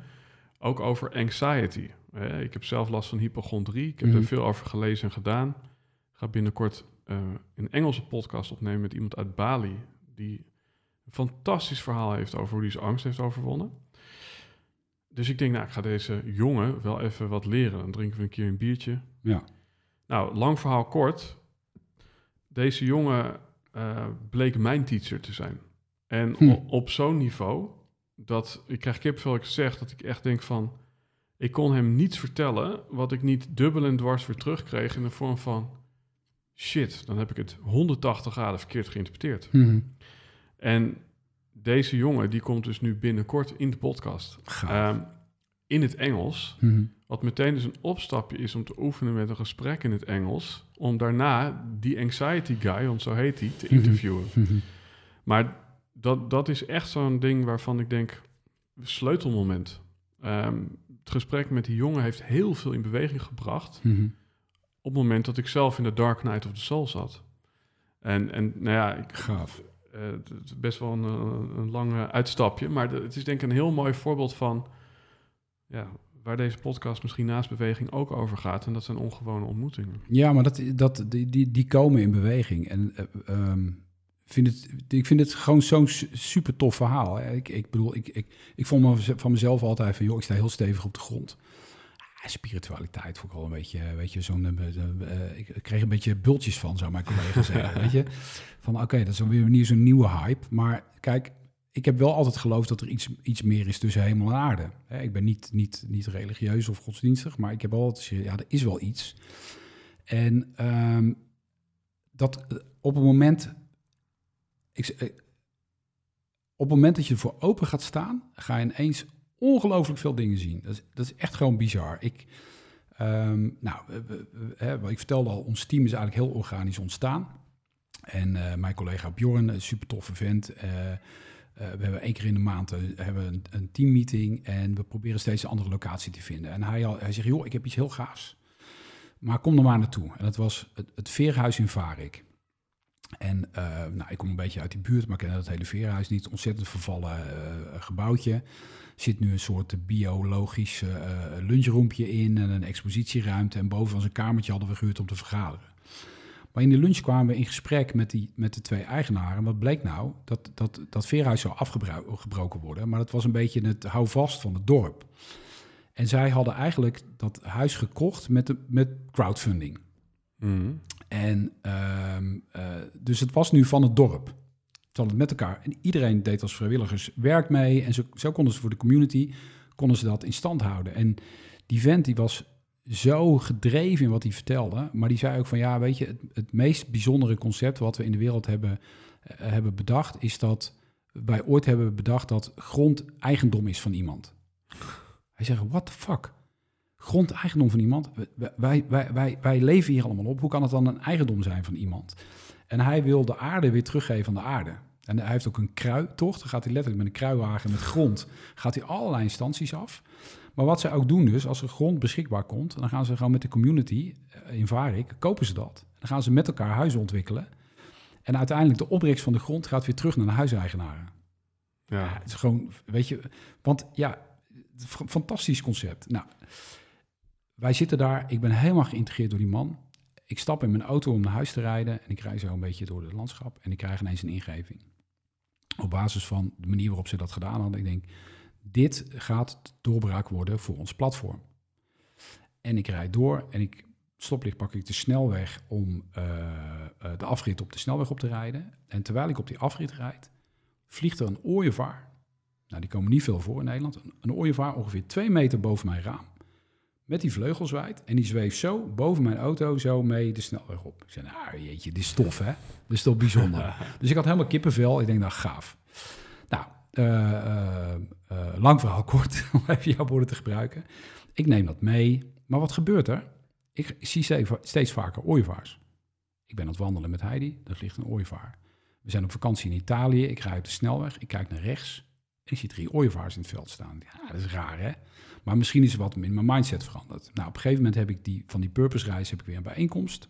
Ook over anxiety. Eh, ik heb zelf last van hypochondrie. Ik heb Mhm. er veel over gelezen en gedaan. Ik ga binnenkort eh, een Engelse podcast opnemen met iemand uit Bali. Die een fantastisch verhaal heeft over hoe hij zijn angst heeft overwonnen. Dus ik denk, nou, ik ga deze jongen wel even wat leren. Dan drinken we een keer een biertje. Ja. Nou, lang verhaal kort. Deze jongen eh, bleek mijn teacher te zijn. En Hm. op zo'n niveau dat ik krijg kipvel ik zeg dat ik echt denk van... Ik kon hem niets vertellen wat ik niet dubbel en dwars weer terugkreeg in de vorm van... Shit, dan heb ik het 180 graden verkeerd geïnterpreteerd. Mhm. En deze jongen, die komt dus nu binnenkort in de podcast. Ehm, in het Engels. Mhm. Wat meteen dus een opstapje is om te oefenen met een gesprek in het Engels. Om daarna die anxiety guy, want zo heet hij, te Mhm. interviewen. Mhm. Maar dat, dat is echt zo'n ding waarvan ik denk, sleutelmoment. Ehm, het gesprek met die jongen heeft heel veel in beweging gebracht. Mhm. Op het moment dat ik zelf in de Dark Knight of the Soul zat. En, en nou ja, ik, Gaaf. eh, het is best wel een, een lang uitstapje. Maar de- het is denk ik een heel mooi voorbeeld van... Ja, waar deze podcast misschien naast beweging ook over gaat. En dat zijn ongewone ontmoetingen. Ja, maar dat, dat, die, die, die komen in beweging. En eh, ehm, vind het, ik vind het gewoon zo'n su- super tof verhaal. Hè. Ik, ik bedoel, ik, ik, ik vond me van mezelf altijd van, joh, ik sta heel stevig op de grond. Ah, spiritualiteit vond ik wel een beetje, weet je, zo'n... eh, eh, ik kreeg een beetje bultjes van, zou mijn collega zeggen, (laughs) weet je. Van, oké, dat is weer nieuw, zo'n nieuwe hype. Maar kijk, ik heb wel altijd geloofd dat er iets, iets meer is tussen hemel en aarde. Ik ben niet, niet, niet religieus of godsdienstig, maar ik heb altijd gezegd, ja, er is wel iets. En ehm, dat eh, op het moment. Ik, eh, op het moment dat je ervoor open gaat staan, ga je ineens ongelooflijk veel dingen zien. Dat is, dat is echt gewoon bizar. Ik, ehm, nou, ik vertelde al, ons team is eigenlijk heel organisch ontstaan. En uh, mijn collega Bjorn, een super toffe vent. Uh, we hebben één keer in de maand hebben een, een teammeeting en we proberen steeds een andere locatie te vinden. En hij, al, hij zegt, joh, ik heb iets heel gaafs. Maar kom er maar naartoe. En dat was het, het Veerhuis in Varik. En nou, ik kom een beetje uit die buurt, maar ik ken dat hele Veerhuis niet. Ontzettend vervallen gebouwtje zit nu een soort biologisch uh, in en een expositieruimte. En boven was een kamertje hadden we gehuurd om te vergaderen. Maar in de lunch kwamen we in gesprek met, die, met de twee eigenaren. Wat bleek nou? Dat, dat, dat veerhuis zou afgebroken worden. Maar dat was een beetje het houvast van het dorp. En zij hadden eigenlijk dat huis gekocht met, de, met crowdfunding. Mm. En uh, uh, dus het was nu van het dorp. Ze hadden het met elkaar. En iedereen deed als vrijwilligers werk mee. En zo, zo konden ze voor de community konden ze dat in stand houden. En die vent die was zo gedreven in wat hij vertelde. Maar die zei ook van ja, weet je, het, het meest bijzondere concept wat we in de wereld hebben, uh, hebben bedacht, is dat wij ooit hebben bedacht dat grond eigendom is van iemand. Hij zegt, what the fuck? Grond eigendom van iemand? Wij, wij, wij, wij leven hier allemaal op. Hoe kan het dan een eigendom zijn van iemand? En hij wil de aarde weer teruggeven aan de aarde. En hij heeft ook een kruitocht. Dan gaat hij letterlijk met een kruiwagen met grond. Gaat hij allerlei instanties af. Maar wat ze ook doen dus, als er grond beschikbaar komt... dan gaan ze gewoon met de community eh, in Varik, kopen ze dat. Dan gaan ze met elkaar huizen ontwikkelen. En uiteindelijk de opbrengst van de grond gaat weer terug naar de huiseigenaren. Ja. ja het is gewoon, weet je... Want ja, fantastisch concept. Nou, wij zitten daar. Ik ben helemaal geïntegreerd door die man ik stap in mijn auto om naar huis te rijden en ik rij zo een beetje door het landschap en ik krijg ineens een ingeving. Op basis van de manier waarop ze dat gedaan hadden, ik denk, dit gaat doorbraak worden voor ons platform. En ik rijd door en ik stoplicht pak ik de snelweg om uh, uh, de afrit op de snelweg op te rijden. En terwijl ik op die afrit rijd, vliegt er een ooievaar. Nou, die komen niet veel voor in Nederland. Een, ooievaar ongeveer twee meter boven mijn raam met die vleugels wijd. En die zweeft zo boven mijn auto zo mee de snelweg op. Ik zei, nou jeetje, dit is tof hè. Dit is toch bijzonder. (laughs) dus ik had helemaal kippenvel. Ik denk, nou gaaf. Nou, uh, lang verhaal kort, (laughs) om even jouw woorden te gebruiken. Ik neem dat mee. Maar wat gebeurt er? Ik zie steeds vaker ooievaars. Ik ben aan het wandelen met Heidi, er ligt een ooievaar. We zijn op vakantie in Italië, ik rijd op de snelweg, ik kijk naar rechts. En ik zie drie ooievaars in het veld staan. Ja, dat is raar hè. Maar misschien is er wat in mijn mindset veranderd. Nou, op een gegeven moment heb ik die, van die purpose reis heb ik weer een bijeenkomst.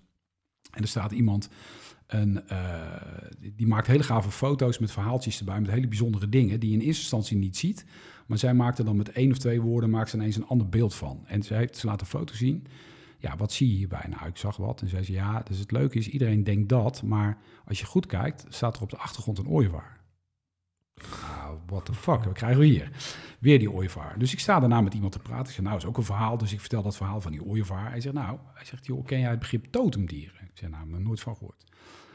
En er staat iemand, een, uh, die maakt hele gave foto's met verhaaltjes erbij, met hele bijzondere dingen die je in eerste instantie niet ziet. Maar zij maakte dan met één of twee woorden maakt ze ineens een ander beeld van. En ze heeft ze laten foto zien. Ja, wat zie je hierbij? Nou, ik zag wat. En zei ze, ja, dus het leuke is, iedereen denkt dat. Maar als je goed kijkt, staat er op de achtergrond een ooievaar. Nou, what the fuck, wat krijgen we hier? Weer die ooievaar. Dus ik sta daarna met iemand te praten. Ik zeg, nou, is ook een verhaal. Dus ik vertel dat verhaal van die ooievaar. Hij zegt, nou, hij zegt, joh, ken jij het begrip totemdieren? Ik zeg, nou, ik heb nooit van gehoord.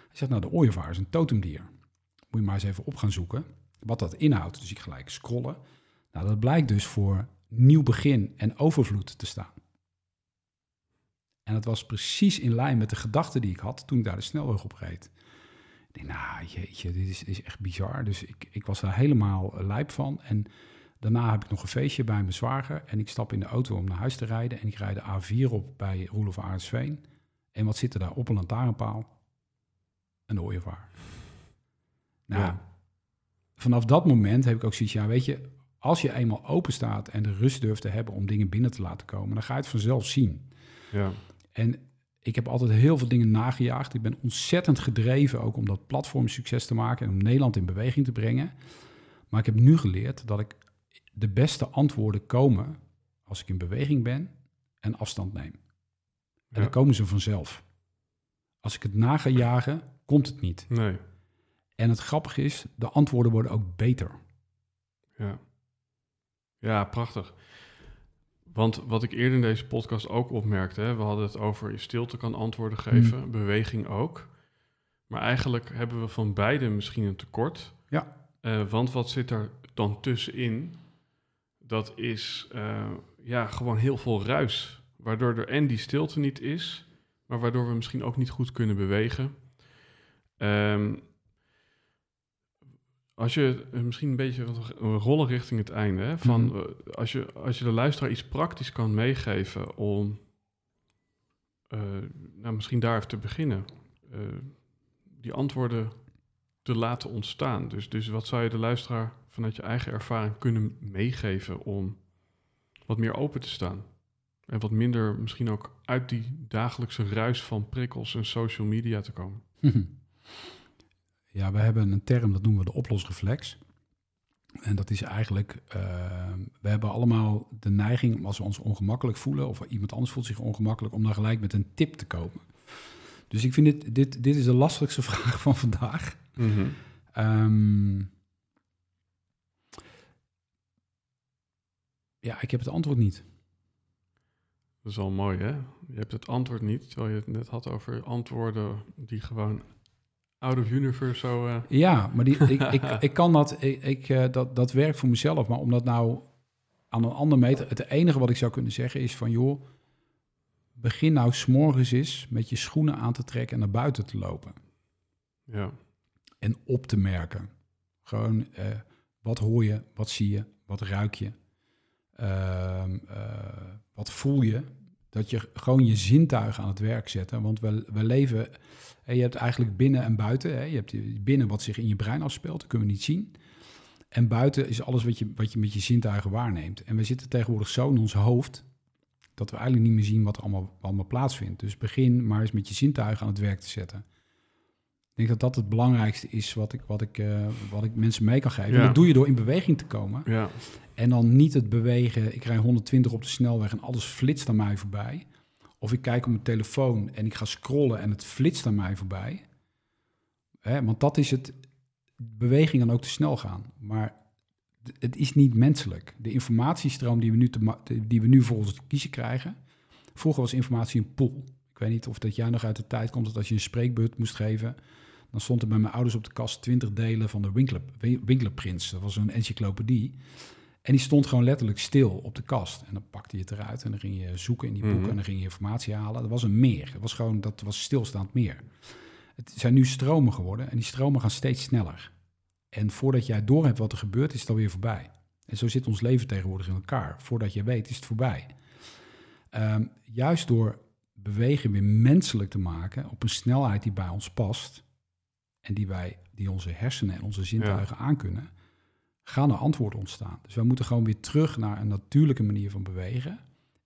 Hij zegt, nou, de ooievaar is een totemdier. Moet je maar eens even op gaan zoeken wat dat inhoudt. Dus ik gelijk scrollen. Nou, dat blijkt dus voor nieuw begin en overvloed te staan. En dat was precies in lijn met de gedachten die ik had toen ik daar de snelweg op reed. Ik denk, nou jeetje, dit is, is echt bizar. Dus ik, ik was daar helemaal eh, lijp van. En daarna heb ik nog een feestje bij mijn zwager. En ik stap in de auto om naar huis te rijden. En ik rijd de A4 op bij Roelof Aardsveen. En wat zit er daar op een lantaarnpaal? Een ooievaar. Nou, vanaf dat moment heb ik ook zoiets, ja weet je, als je eenmaal open staat en de rust durft te hebben om dingen binnen te laten komen, dan ga je het vanzelf zien. Ja. En ik heb altijd heel veel dingen nagejaagd. Ik ben ontzettend gedreven ook om dat platform succes te maken en om Nederland in beweging te brengen. Maar ik heb nu geleerd dat ik de beste antwoorden komen als ik in beweging ben en afstand neem. En dan komen ze vanzelf. Als ik het na ga jagen, komt het niet. Nee. En het grappige is, de antwoorden worden ook beter. Ja. Ja, prachtig. Want wat ik eerder in deze podcast ook opmerkte, hè, we hadden het over je stilte kan antwoorden geven, hmm. beweging ook. Maar eigenlijk hebben we van beide misschien een tekort. Ja. Uh, want wat zit er dan tussenin? Dat is uh, ja, gewoon heel veel ruis. Waardoor er en die stilte niet is, maar waardoor we misschien ook niet goed kunnen bewegen. Um, Als je eh, misschien een beetje rollen richting het einde, hè, van Mhm. eh, als, je, als je de luisteraar iets praktisch kan meegeven om eh, nou, misschien daar even te beginnen, die antwoorden te laten ontstaan. Dus, dus wat zou je de luisteraar vanuit je eigen ervaring kunnen meegeven om wat meer open te staan? En wat minder misschien ook uit die dagelijkse ruis van prikkels en social media te komen. (laughs) Ja, we hebben een term, dat noemen we de oplosreflex. En dat is eigenlijk, eh, we hebben allemaal de neiging, als we ons ongemakkelijk voelen, of iemand anders voelt zich ongemakkelijk, om dan gelijk met een tip te komen. Dus ik vind dit, dit, dit is de lastigste (laughs) vraag van vandaag. Ehm, ja, ik heb het antwoord niet. Dat is al mooi, hè? Je hebt het antwoord niet, terwijl je het net had over antwoorden die gewoon out of universe zo... eh, Ja, maar die, ik, ik, (laughs) ik kan dat, ik, ik, eh, dat, dat werkt voor mezelf. Maar om dat nou aan een ander meter... Het enige wat ik zou kunnen zeggen is van... joh, begin nou s'morgens eens met je schoenen aan te trekken... en naar buiten te lopen. ja. En op te merken. Gewoon, eh, wat hoor je, wat zie je, wat ruik je... Ehm, eh, wat voel je? Dat je gewoon je zintuigen aan het werk zetten. Want we, we leven... je hebt eigenlijk binnen en buiten. Hè? Je hebt binnen wat zich in je brein afspeelt, dat kunnen we niet zien. En buiten is alles wat je, wat je met je zintuigen waarneemt. En we zitten tegenwoordig zo in ons hoofd... dat we eigenlijk niet meer zien wat er allemaal, allemaal plaatsvindt. Dus begin maar eens met je zintuigen aan het werk te zetten. Ik denk dat dat het belangrijkste is wat ik, wat ik, eh, wat ik mensen mee kan geven. Ja. En dat doe je door in beweging te komen. ja. En dan niet het bewegen, ik rij 120 op de snelweg en alles flitst aan mij voorbij. Of ik kijk op mijn telefoon en ik ga scrollen en het flitst aan mij voorbij. Hè, want dat is het, beweging kan ook te snel gaan. Maar het is niet menselijk. De informatiestroom die we nu, te die we nu voor ons te kiezen krijgen. Vroeger was informatie een pool. Ik weet niet of dat jij nog uit de tijd komt dat als je een spreekbeurt moest geven... dan stond er bij mijn ouders op de kast 20 delen van de Winkler, Winklerprins. Dat was een encyclopedie. En die stond gewoon letterlijk stil op de kast. En dan pakte je het eruit en dan ging je zoeken in die boeken Mhm. en dan ging je informatie halen. Dat was een meer. Dat was gewoon, dat was stilstaand meer. Het zijn nu stromen geworden en die stromen gaan steeds sneller. En voordat jij door hebt wat er gebeurt, is het alweer voorbij. En zo zit ons leven tegenwoordig in elkaar. Voordat je weet, is het voorbij. Ehm, juist door bewegen weer menselijk te maken op een snelheid die bij ons past en die wij, die onze hersenen en onze zintuigen aankunnen, gaan er antwoorden ontstaan. Dus wij moeten gewoon weer terug naar een natuurlijke manier van bewegen.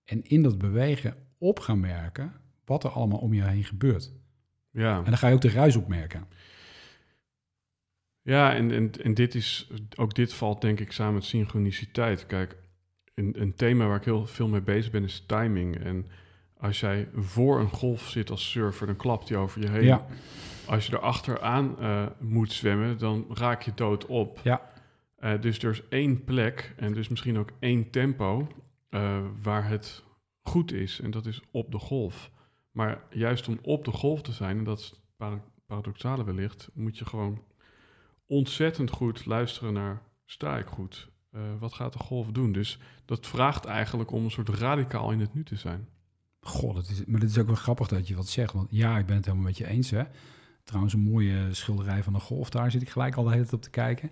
En in dat bewegen op gaan merken wat er allemaal om je heen gebeurt. ja. En dan ga je ook de ruis opmerken. Ja, en, en, en dit is, ook dit valt denk ik samen met synchroniciteit. Kijk, een, een thema waar ik heel veel mee bezig ben is timing. En als jij voor een golf zit als surfer, dan klapt die over je heen. Ja, Als je erachteraan eh moet zwemmen, dan raak je dood op. ja, Eh, dus er is één plek en dus misschien ook één tempo eh, waar het goed is. En dat is op de golf. Maar juist om op de golf te zijn, en dat is para- paradoxale wellicht, moet je gewoon ontzettend goed luisteren naar sta ik goed? Wat gaat de golf doen? Dus dat vraagt eigenlijk om een soort radicaal in het nu te zijn. god, het is, maar het is ook wel grappig dat je wat zegt. Want ja, ik ben het helemaal met je eens. Hè? Trouwens, een mooie schilderij van een golf, daar zit ik gelijk al de hele tijd op te kijken.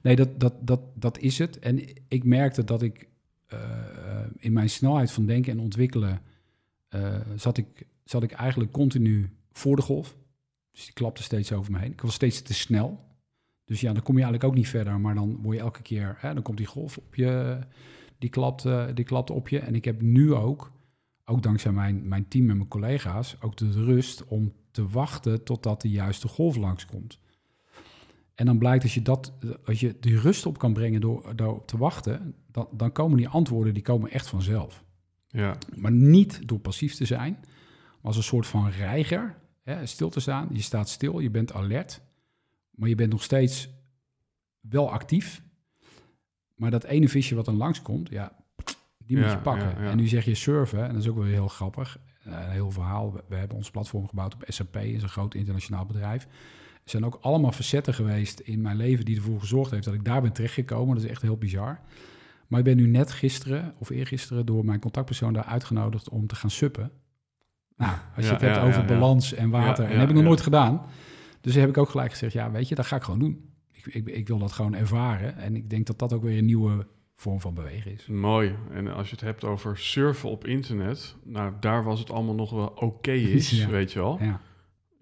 Nee, dat, dat, dat, dat is het. En ik merkte dat ik eh, in mijn snelheid van denken en ontwikkelen... eh, zat, ik, zat ik eigenlijk continu voor de golf. Dus die klapte steeds over me heen. Ik was steeds te snel. Dus ja, dan kom je eigenlijk ook niet verder. Maar dan word je elke keer... Hè, dan komt die golf op je... Die klapt, eh, die klapt op je. En ik heb nu ook, ook dankzij mijn, mijn team en mijn collega's... ook de rust om te wachten totdat de juiste golf langskomt. En dan blijkt als je, dat, als je die rust op kan brengen door, door op te wachten... Dan, dan komen die antwoorden die komen echt vanzelf. Ja, Maar niet door passief te zijn, maar als een soort van reiger. Hè, stil te staan. Je staat stil, je bent alert. Maar je bent nog steeds wel actief. Maar dat ene visje wat dan langskomt, ja, die moet Ja, je pakken. ja, ja. En nu zeg je surfen, en dat is ook wel heel grappig. Eh, Een heel verhaal. We, we hebben ons platform gebouwd op SAP, is een groot internationaal bedrijf. Er zijn ook allemaal facetten geweest in mijn leven die ervoor gezorgd heeft dat ik daar ben terechtgekomen. Dat is echt heel bizar. Maar ik ben nu net gisteren of eergisteren door mijn contactpersoon daar uitgenodigd om te gaan suppen. Nou, als je Ja, het hebt ja, over ja, balans en water, en heb ik nog nooit gedaan. Dus heb ik ook gelijk gezegd, ja, weet je, dat ga ik gewoon doen. Ik, ik, ik wil dat gewoon ervaren. En ik denk dat dat ook weer een nieuwe vorm van bewegen is. Mooi. En als je het hebt over surfen op internet, nou daar was het allemaal nog wel oké is, (laughs) Ja. weet je wel. Ja,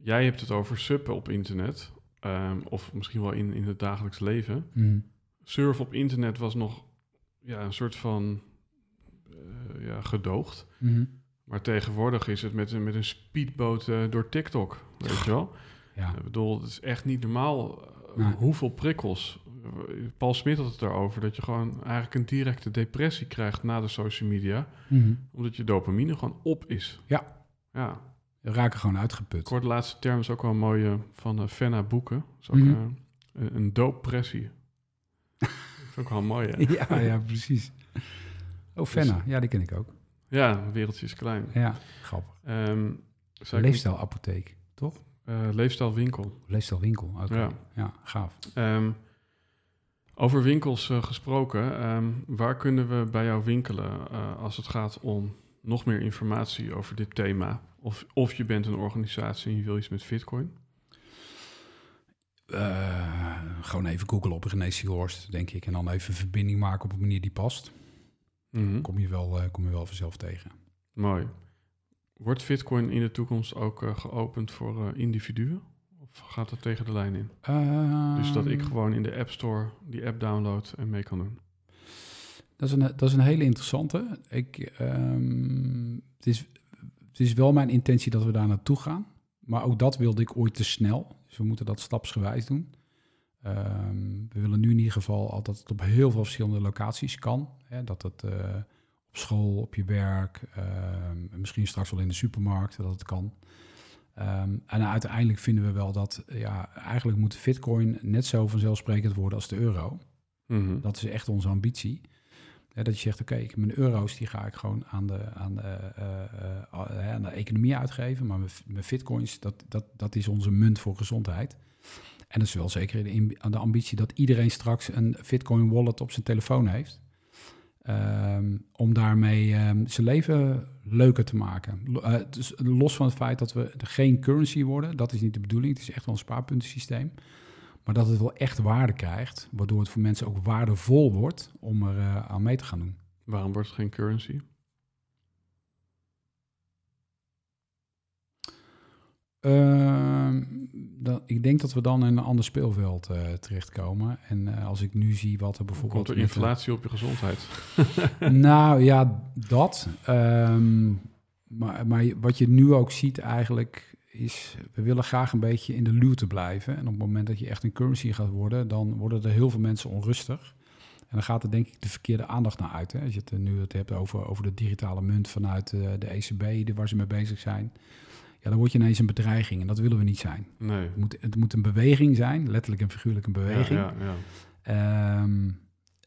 Jij hebt het over suppen op internet, ehm, of misschien wel in, in het dagelijks leven. Mhm. Surfen op internet was nog ja, een soort van eh, ja, gedoogd. Mhm. Maar tegenwoordig is het met een, met een speedboot eh, door TikTok, weet je wel. ja. Ik bedoel, het is echt niet normaal eh, hoeveel prikkels. Eh, Paul Smit had het daarover, dat je gewoon eigenlijk een directe depressie krijgt na de social media. Mhm. Omdat je dopamine gewoon op is. Ja. Ja. We raken gewoon Ik uitgeput. hoorde de laatste term is ook wel een mooie van uh, Fenna Boeken. Dat is ook Mhm. eh, een, een dooppressie. dat (laughs) is ook wel mooi, hè? Ja, ja, precies. Oh, Fenna. Ja, die ken ik ook. Ja, wereldje is klein. Ja, grappig. Ik- Leefstijlapotheek, toch? eh, leefstijlwinkel. Leefstijlwinkel. Oké. Ja. Ja. gaaf. Ehm, over winkels eh, gesproken, ehm, waar kunnen we bij jou winkelen eh, als het gaat om nog meer informatie over dit thema? Of, of je bent een organisatie en je wil iets met Bitcoin? Eh, gewoon even googlen op René Sielhorst, denk ik. En dan even een verbinding maken op een manier die past. Mhm. Kom je wel, kom je wel vanzelf tegen. Mooi. Wordt Bitcoin in de toekomst ook geopend voor individuen? Gaat dat tegen de lijn in? Dus dat ik Ehm, gewoon in de App Store die app download en mee kan doen. Dat is een, dat is een hele interessante. Ik, ehm, het, is, het is wel mijn intentie dat we daar naartoe gaan. Maar ook dat wilde ik ooit te snel. Dus we moeten dat stapsgewijs doen. Ehm, we willen nu in ieder geval al dat het op heel veel verschillende locaties kan. Hè, dat het eh, op school, op je werk, misschien straks wel in de supermarkt, dat het kan. Ehm, en uiteindelijk vinden we wel dat, ja, eigenlijk moet Bitcoin net zo vanzelfsprekend worden als de euro. Mhm. Dat is echt onze ambitie. Dat je zegt, oké, mijn euro's die ga ik gewoon aan de, aan de, eh, eh, eh, aan de economie uitgeven. Maar mijn, mijn bitcoins, dat, dat, dat is onze munt voor gezondheid. En dat is wel zeker de, de ambitie dat iedereen straks een bitcoin wallet op zijn telefoon heeft. Ehm, om daarmee ehm, zijn leven leuker te maken. Eh, los van het feit dat we geen currency worden, dat is niet de bedoeling. Het is echt wel een spaarpuntensysteem. Maar dat het wel echt waarde krijgt, waardoor het voor mensen ook waardevol wordt om er eh, aan mee te gaan doen. Waarom wordt het geen currency? Ehm, ik denk dat we dan in een ander speelveld eh, terechtkomen. En eh, als ik nu zie wat er bijvoorbeeld... Komt er inflatie op je gezondheid? (laughs) (laughs) nou ja, dat. Ehm, maar, maar wat je nu ook ziet eigenlijk is, we willen graag een beetje in de luwte blijven. En op het moment dat je echt een currency gaat worden, dan worden er heel veel mensen onrustig. En dan gaat er denk ik de verkeerde aandacht naar uit. Hè? Als je het er nu het hebt over, over de digitale munt vanuit eh, de ECB, waar ze mee bezig zijn. Ja, dan word je ineens een bedreiging en dat willen we niet zijn. Nee. Het moet, het moet een beweging zijn, letterlijk en figuurlijk een beweging. Ja, ja, ja. Ehm,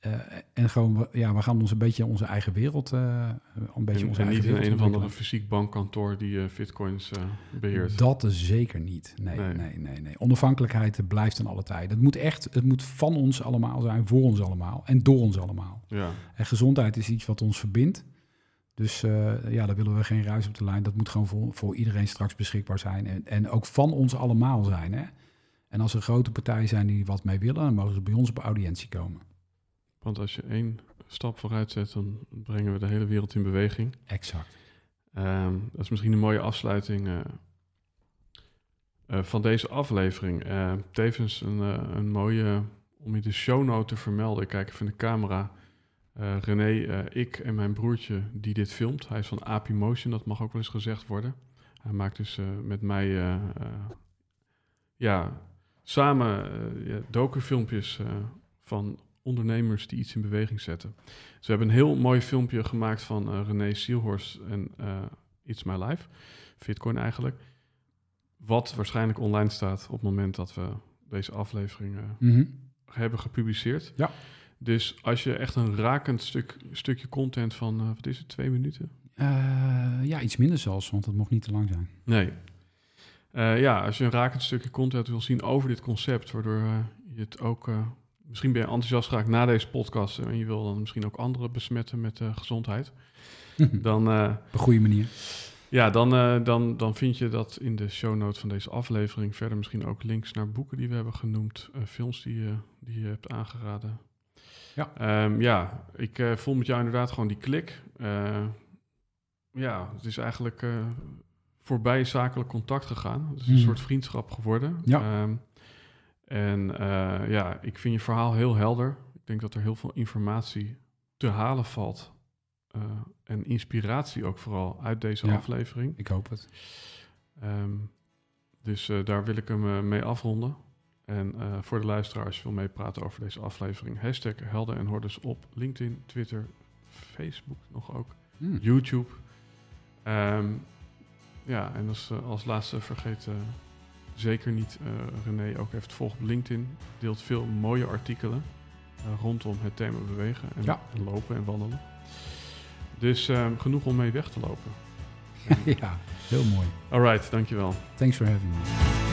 eh, en gewoon, ja, we gaan ons een beetje onze eigen wereld, eh, een beetje En, onze en eigen niet in een of andere fysiek bankkantoor die eh bitcoins eh, beheert. Dat is zeker niet. Nee, Nee. nee, nee, nee. Onafhankelijkheid blijft dan alle tijd. Het moet echt, het moet van ons allemaal zijn, voor ons allemaal en door ons allemaal. Ja, En gezondheid is iets wat ons verbindt. Dus eh, ja, daar willen we geen ruis op de lijn. Dat moet gewoon voor, voor iedereen straks beschikbaar zijn. En, en ook van ons allemaal zijn. Hè? En als er grote partijen zijn die wat mee willen, dan mogen ze bij ons op audiëntie komen. want als je één stap vooruit zet, dan brengen we de hele wereld in beweging. Exact. Ehm, dat is misschien een mooie afsluiting eh, eh, van deze aflevering. Tevens een, een mooie, om je de shownote te vermelden. Ik kijk even in de camera. Eh, René, eh, ik en mijn broertje die dit filmt. Hij is van AP Motion, dat mag ook wel eens gezegd worden. Hij maakt dus eh, met mij ja, samen ja, docufilmpjes eh, van ondernemers die iets in beweging zetten. Dus we hebben een heel mooi filmpje gemaakt van René Sielhorst en It's My Life, Bitcoin eigenlijk. Wat waarschijnlijk online staat op het moment dat we deze aflevering Mhm. hebben gepubliceerd. Ja. Dus als je echt een rakend stuk, stukje content van, eh, wat is het, twee minuten? Eh, ja, iets minder zelfs, want het mocht niet te lang zijn. Nee. Eh, ja, als je een rakend stukje content wil zien over dit concept, waardoor je het ook... misschien ben je enthousiast geraakt na deze podcast en je wil dan misschien ook anderen besmetten met gezondheid. (laughs) Dan, Op een goede manier. Ja, dan, dan, dan vind je dat in de show notes van deze aflevering. Verder misschien ook links naar boeken die we hebben genoemd. films die, je die je hebt aangeraden. Ja. Ehm, ja, ik eh, voel met jou inderdaad gewoon die klik. Eh, ja, het is eigenlijk eh, voorbij zakelijk contact gegaan. Het is een Mhm. soort vriendschap geworden. Ja. Ehm, en ja, ik vind je verhaal heel helder. Ik denk dat er heel veel informatie te halen valt. en inspiratie ook vooral uit deze Ja. aflevering. Ik hoop het. Ehm, dus daar wil ik hem mee afronden. En eh, voor de luisteraars, als je wil meepraten over deze aflevering, hashtag Helden en Hordes op LinkedIn, Twitter, Facebook nog ook, Hmm. YouTube. Ehm, ja, en als, eh, als laatste vergeet eh, zeker niet René ook even te volgen op LinkedIn. Deelt veel mooie artikelen rondom het thema bewegen en, Ja. en lopen en wandelen. Dus ehm, genoeg om mee weg te lopen. (laughs) ja, heel mooi. Alright, dankjewel. Thanks for having me.